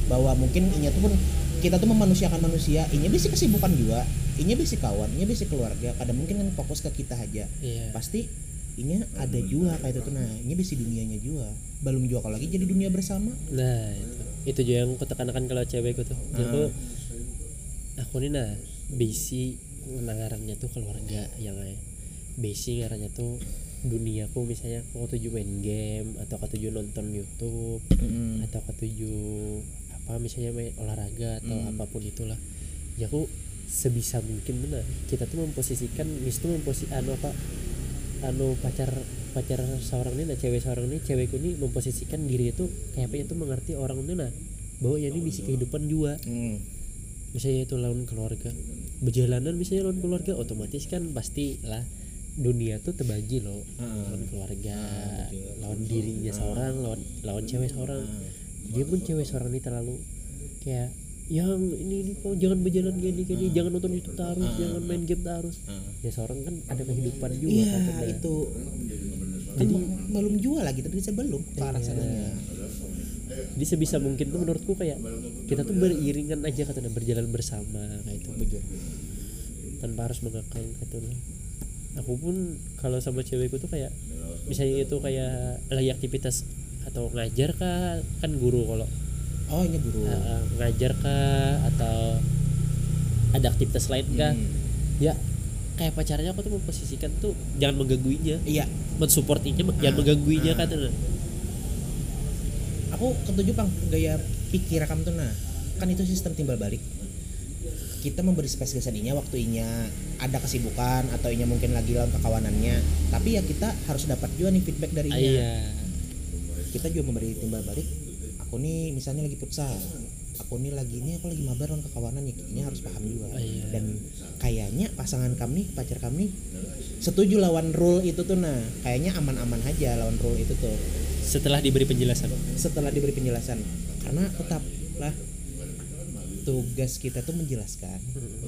bahwa mungkin inya tuh pun kita tuh memanusiakan manusia. Inya bisa kesibukan juga inya bisa kawan inya bisa keluarga kadang mungkin kan fokus ke kita aja. Iya. Pasti ini ada juga kayak itu tuh? Nah ini bisa dunianya juga. Belum juga kalau lagi jadi dunia bersama. Nah itu. Itu juga yang aku tekankan kalau cewekku tuh. Ah. aku aku ini nah basi ngarannya tuh keluarga yang kayak basi ngarannya tuh duniaku misalnya aku tuju main game atau aku tuju nonton YouTube atau aku tuju apa misalnya main olahraga atau Hmm. apa pun itulah. Ya aku sebisa mungkin nah kita tuh memposisikan mis tuh memposi anu apa anu pacar pacar seorang ini nah cewek seorang ini cewekku ini memposisikan diri itu kayak apa itu mengerti orang itu nah bahwa ya ini bisa kehidupan juga. Hmm. misalnya itu lawan keluarga berjalanan misalnya lawan keluarga otomatis kan pasti lah dunia tuh terbagi loh. Ah. lawan keluarga betul. lawan dirinya seorang lawan lawan cewek seorang. Dia pun cewek seorang ini terlalu kayak yang ini ini kok jangan berjalan gini gini. Jangan nonton YouTube terus jangan main game terus. Ah. ya seorang kan ada kehidupan juga Iya kan Tanda. itu. Jadi belum jual lagi tapi sebelum ke arah Iya. sananya jadi sebisa mungkin tuh menurutku kayak kita tuh beriringan aja katanya berjalan bersama kayak itu bujur tanpa harus mengekang gitu loh. aku pun kalau sama cewekku tuh kayak misalnya itu kayak lagi aktivitas atau ngajar kah kan guru kalau oh ini guru. Uh, uh, ngajar kah? Atau ada aktivitas lain kah? Hmm. ya kayak pacarnya aku tuh memposisikan tuh jangan menggangguinya. Iya. Mensupportinya jangan Ah, menggangguinya ah. katanya aku ketujuh bang gaya pikir kamu tuh nah kan itu sistem timbal balik. Kita memberi ke seninya waktu inya ada kesibukan atau inya mungkin lagi lawan kekawanannya tapi ya kita harus dapat juga nih feedback dari Ah, inya iya. Kita juga memberi timbal balik aku nih misalnya lagi futsal. Aku nih lagi ini aku lagi mabar lawan kekawanan ya. Kayaknya harus paham juga. Ah, iya. dan kayaknya pasangan kami pacar kami setuju lawan rule itu tuh nah. Kayaknya aman-aman aja lawan rule itu tuh. Setelah diberi penjelasan. Setelah diberi penjelasan. Karena tetaplah tugas kita tuh menjelaskan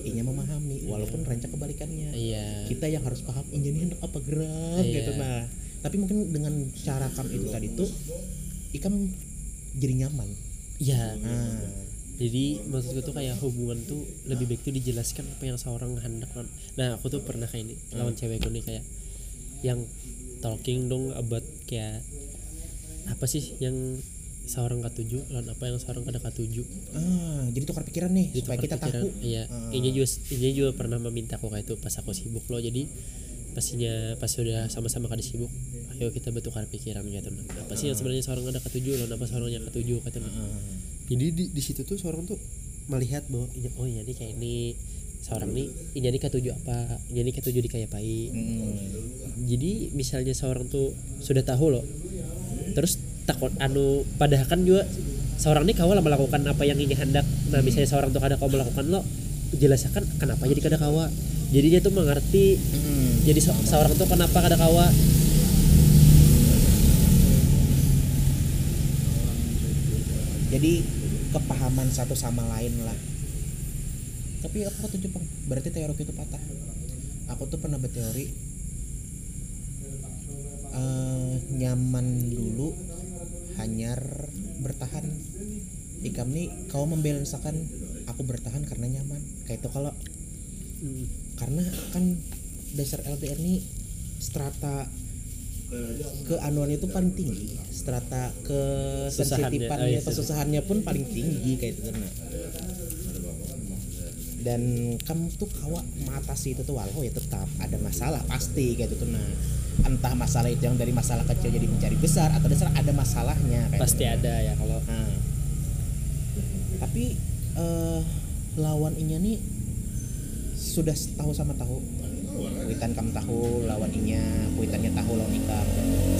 inya memahami walaupun rancang kebalikannya. Iya. Kita yang harus paham ini hendak apa gerak Iya. gitu nah. Tapi mungkin dengan cara kam itu tadi tuh ikam jadi nyaman. Iya. Nah jadi maksudku tuh kayak hubungan tuh lebih baik tuh dijelaskan apa yang seorang hendak nah aku tuh pernah kayak ini lawan cewekku nih kayak yang talking dong about kayak apa sih yang seorang ketujuh lawan apa yang seorang kada ketujuh ah jadi tukar pikiran nih Jadi supaya kita pikiran. tahu. iya. Ah. ini juga ini juga pernah meminta aku kayak itu pas aku sibuk loh. Jadi pastinya pas sudah sama-sama kada sibuk ayo kita bertukar pikiran gitu nah apa sih yang sebenarnya seorang ada ketujuh lawan apa seorang yang ketujuh kata Ah. jadi di, di situ tuh seorang tuh melihat bahwa ini- oh iya nih kayak ini seorang nih ini nih ketujuh apa ini nih ketujuh di kayak pai. Hmm. jadi misalnya seorang tuh sudah tahu loh terus takut anu padahal kan juga seorang ini kau lah melakukan apa yang ini hendak. Nah misalnya seorang tuh kada kau melakukan lo jelaskan kenapa jadi kada kawa jadi dia tuh mengerti Hmm. jadi se- seorang tuh kenapa kada kawa jadi kepahaman satu sama lain lah. Tapi aku ketujuh bang berarti teori itu patah. Aku tuh pernah berteori eh, nyaman dulu hanyar bertahan. Ikam nih kau membalansakan aku bertahan karena nyaman. Kayak itu kalau Hmm, karena kan dasar LDR nih strata keanuan itu paling tinggi. Strata kesensitifannya oh iya, kesusahannya pun paling tinggi kayak itu karena dan kamu tuh kawa mengatasi itu tuh walau ya tetap ada masalah pasti kayak gitu. Nah entah masalah itu yang dari masalah kecil jadi mencari besar atau dasar ada masalahnya kayak pasti gitu. ada ya kalau Nah, tapi eh, lawan inya nih sudah tahu sama tahu. Kuitan kamu tahu lawan inya kuitannya tahu lawan ikam.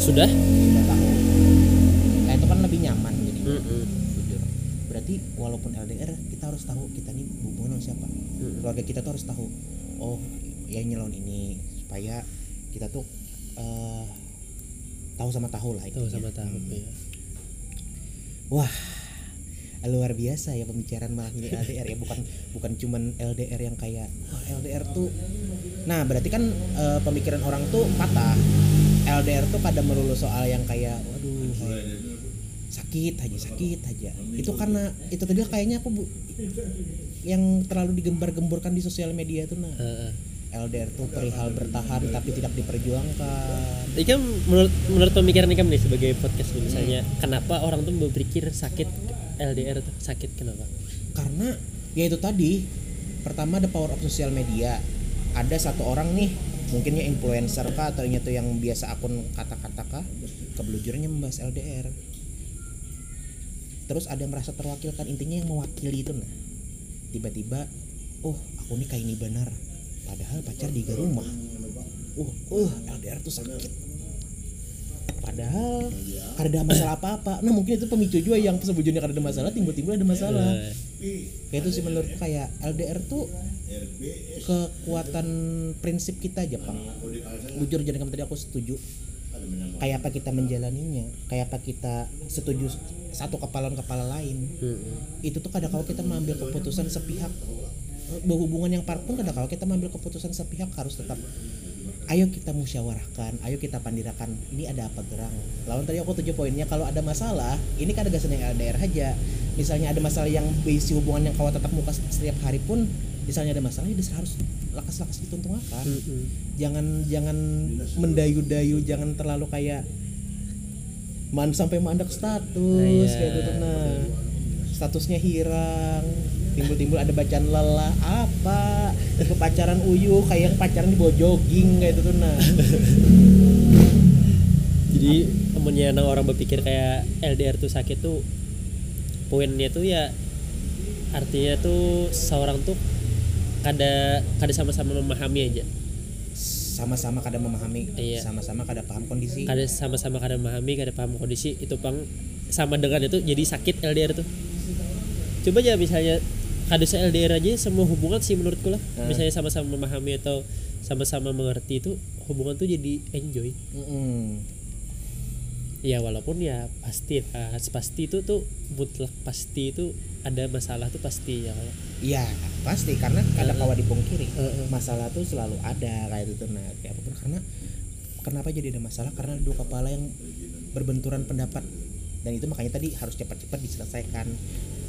Sudah? Sudah tahu. Nah itu kan lebih nyaman jadi Mm-mm. jujur. Berarti walaupun LDR kita harus tahu kita nih hubungan sama siapa. Mm-mm. keluarga kita tuh harus tahu oh ya nyelon ini. Supaya kita tuh eh, tahu sama tahu lah tahu sama tahu Hmm. ya. Wah, luar biasa ya pembicaraan ini LDR ya bukan bukan cuman LDR yang kayak wah LDR tuh nah berarti kan eh, pemikiran orang tuh patah. LDR tuh kadang melulu soal yang kayak waduh sakit aja sakit aja. Itu karena itu tadi kayaknya aku bu- yang terlalu digembar-gemborkan di sosial media tuh nah. LDR tuh perihal bertahan tapi tidak diperjuangkan. Ini kan menurut menurut pemikiran Ikam nih sebagai podcast misalnya kenapa orang tuh berpikir sakit LDR tuh sakit kenapa? karena ya itu tadi pertama ada power of sosial media. Ada satu orang nih mungkinnya influencer kah atau nya tuh yang biasa akun kata-kata kah kebelujurnya membahas LDR terus ada yang merasa terwakilkan intinya yang mewakili itu nah. Tiba-tiba oh aku nih kayak ini benar. Padahal pacar di rumah uh uh LDR tuh sakit padahal kada ada masalah apa-apa. Nah mungkin itu pemicu juga yang sebujurnya ada masalah timbul-timbul ada masalah. Eh, kayak itu sih menurutku kayak LDR tuh kekuatan prinsip kita aja pak. Jujur jadi kamu tadi aku setuju. Kayak apa kita menjalaninya kayak apa kita setuju satu kepala kepala lain. Itu tuh kadang kalau kita mengambil keputusan sepihak berhubungan yang part pun kadang kalau kita mengambil keputusan sepihak harus tetap ayo kita musyawarahkan ayo kita pandirakan ini ada apa gerang? Lawan tadi aku tujuh poinnya kalau ada masalah ini kan ada yang LDR aja. Misalnya ada masalah yang berisi hubungan yang kau tetap muka setiap hari pun misalnya ada masalah ya harus lakas-lakas dituntungakan. Mm-mm. jangan jangan mendayu-dayu jangan terlalu kayak man sampai mandak status Iya. kayak gitu. Nah statusnya hirang timbul-timbul ada bacaan lelah apa? Ke pacaran uyu kayak pacaran di bawah jogging kayak gitu nah. Jadi temennya nang orang berpikir kayak LDR tuh sakit tuh poinnya tuh ya artinya tuh seorang tuh kada kada sama-sama memahami aja. Sama-sama kadang memahami Iya. sama-sama kadang paham kondisi. Kada sama-sama kada memahami kada paham kondisi itu pang sama dengan itu jadi sakit LDR tuh. Coba aja misalnya kada se LDR aja semua hubungan sih menurutku lah Hmm. misalnya sama-sama memahami atau sama-sama mengerti itu hubungan tuh jadi enjoy Mm-mm. ya walaupun ya pasti pas pasti itu tuh mutlak pasti itu ada masalah tuh pasti ya Iya pasti karena kada Heeh. kawa dipungkiri Heeh. masalah tuh selalu ada kayak gitu nah kayak apa pun karena kenapa jadi ada masalah karena ada dua kepala yang berbenturan pendapat dan itu makanya tadi harus cepat-cepat diselesaikan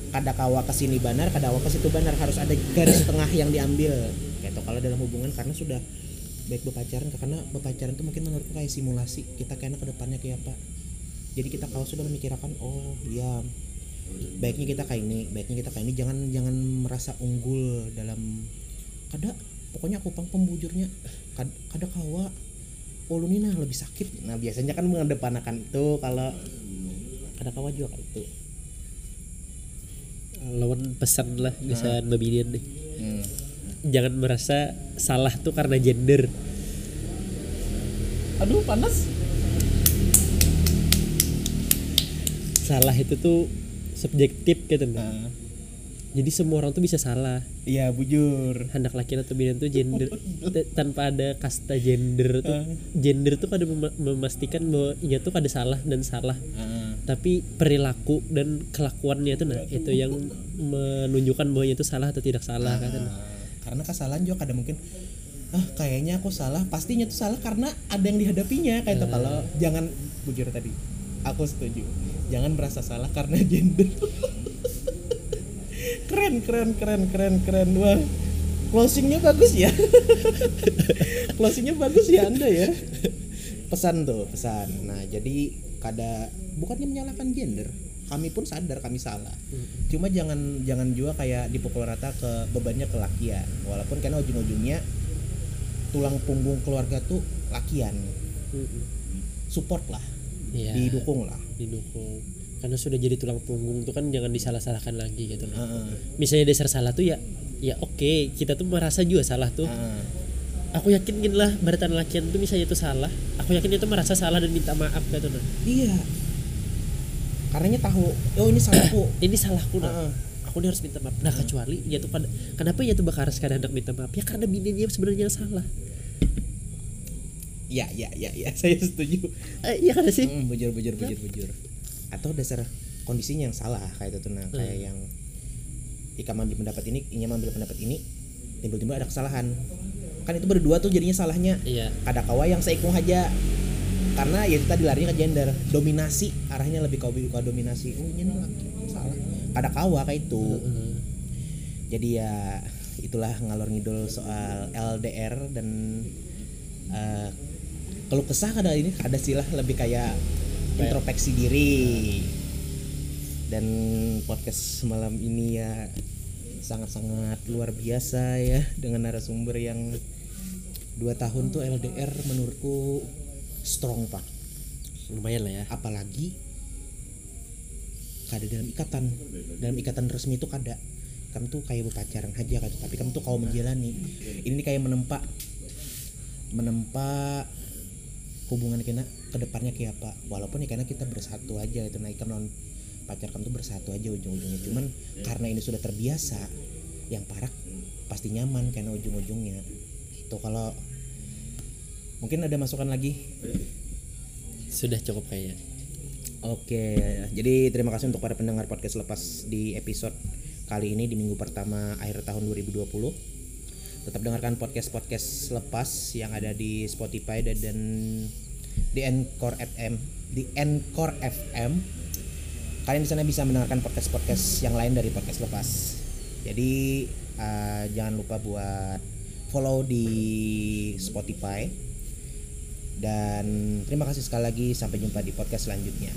kada kawa ke sini benar kada kawa ke situ benar. Harus ada garis tengah yang diambil. Kayak itu kalau dalam hubungan karena sudah baik berpacaran karena berpacaran itu mungkin menurutku kayak simulasi. Kita kayaknya ke depannya kayak apa. Jadi kita kalau sudah memikirkan oh ya baiknya kita kayak ini baiknya kita kayak ini. Jangan jangan merasa unggul dalam kada pokoknya aku pang pembujurnya. Kad, kada kawa. Oh lu nih nah lebih sakit. Nah biasanya kan mengedepankan itu kalau kada kawa juga itu lawan pesan lah bisa babinian deh. Hmm. jangan merasa salah tuh karena gender. Aduh panas. Salah itu tuh subjektif gitu. Nah. Jadi semua orang tuh bisa salah. Iya bujur. Anak laki atau binian tuh gender tanpa ada kasta gender tuh gender tuh mema- memastikan bahwa ia tuh kada salah dan salah. Ah, tapi perilaku dan kelakuannya itu nah itu yang menunjukkan bahwa itu salah atau tidak salah kan karena kesalahan juga kadang mungkin ah kayaknya aku salah. Pastinya tuh salah karena ada yang dihadapinya kayak itu. Kalau jangan bujur tadi aku setuju. Jangan merasa salah karena gender keren keren keren keren keren. Wah closingnya bagus ya. Closingnya bagus ya anda ya. Pesan tuh pesan. Nah jadi kada bukannya menyalahkan gender kami pun sadar kami salah. Mm. cuma jangan jangan juga kayak dipukul rata ke bebannya ke lakian. Walaupun karena ujung-ujungnya tulang punggung keluarga tuh lakian. Mm-mm. support lah. Iya. didukung lah. Didukung karena sudah jadi tulang punggung tuh kan jangan disalah-salahkan lagi gitu. Heeh. misalnya dasar salah tuh ya ya oke kita tuh merasa juga salah tuh. Heeh. aku yakin gini lah beratan lakian tuh misalnya itu salah aku yakin itu merasa salah dan minta maaf gitu nah iya. Karenanya tahu oh ini salahku. Ini salahku nah Heeh. aku ini harus minta maaf. Nah kecuali ya tuh pada kenapa ya tuh bakar sekadar hendak minta maaf? Ya karena bininya sebenarnya salah. Ya ya ya ya. Saya setuju. Eh, iya kan sih? Mm, bujur bujur bujur bujur atau dasar kondisinya yang salah kayak itu nah kayak yang Ika mengambil pendapat ini Inya mengambil pendapat ini timbul-timbul ada kesalahan. Kan itu berdua tuh jadinya salahnya. Iya. Ada kawa yang seikung aja. Karena ya itu tadi larinya ke gender. Dominasi arahnya lebih ke ke dominasi. Oh ini laki salah. Ada kawa kayak itu. Heeh. jadi ya itulah ngalor ngidul soal LDR dan eh, kalau kesah ada ini ada sih lah lebih kayak introspeksi diri. Dan podcast malam ini ya sangat-sangat luar biasa ya dengan narasumber yang dua tahun tuh LDR menurutku strong pak. Lumayan lah ya. Apalagi kada dalam ikatan. Dalam ikatan resmi itu kada. Kamu tuh kayak berpacaran aja kan tapi kamu tuh kau menjalani ini kayak menempa menempa hubungan kita ke depannya kayak apa. Walaupun ya karena kita bersatu aja nah ikan non pacar kamu tuh bersatu aja ujung-ujungnya. Cuman karena ini sudah terbiasa yang parah pasti nyaman karena ujung-ujungnya. Itu kalau mungkin ada masukan lagi? Sudah cukup kayaknya. Oke, jadi terima kasih untuk para pendengar podcast lepas di episode kali ini di minggu pertama akhir tahun 2020. Tetap dengarkan podcast-podcast lepas yang ada di Spotify dan, dan di Encore FM, di Encore FM. Kalian di sana bisa mendengarkan podcast-podcast yang lain dari podcast lepas. Jadi eh, jangan lupa buat follow di Spotify. Dan terima kasih sekali lagi sampai jumpa di podcast selanjutnya.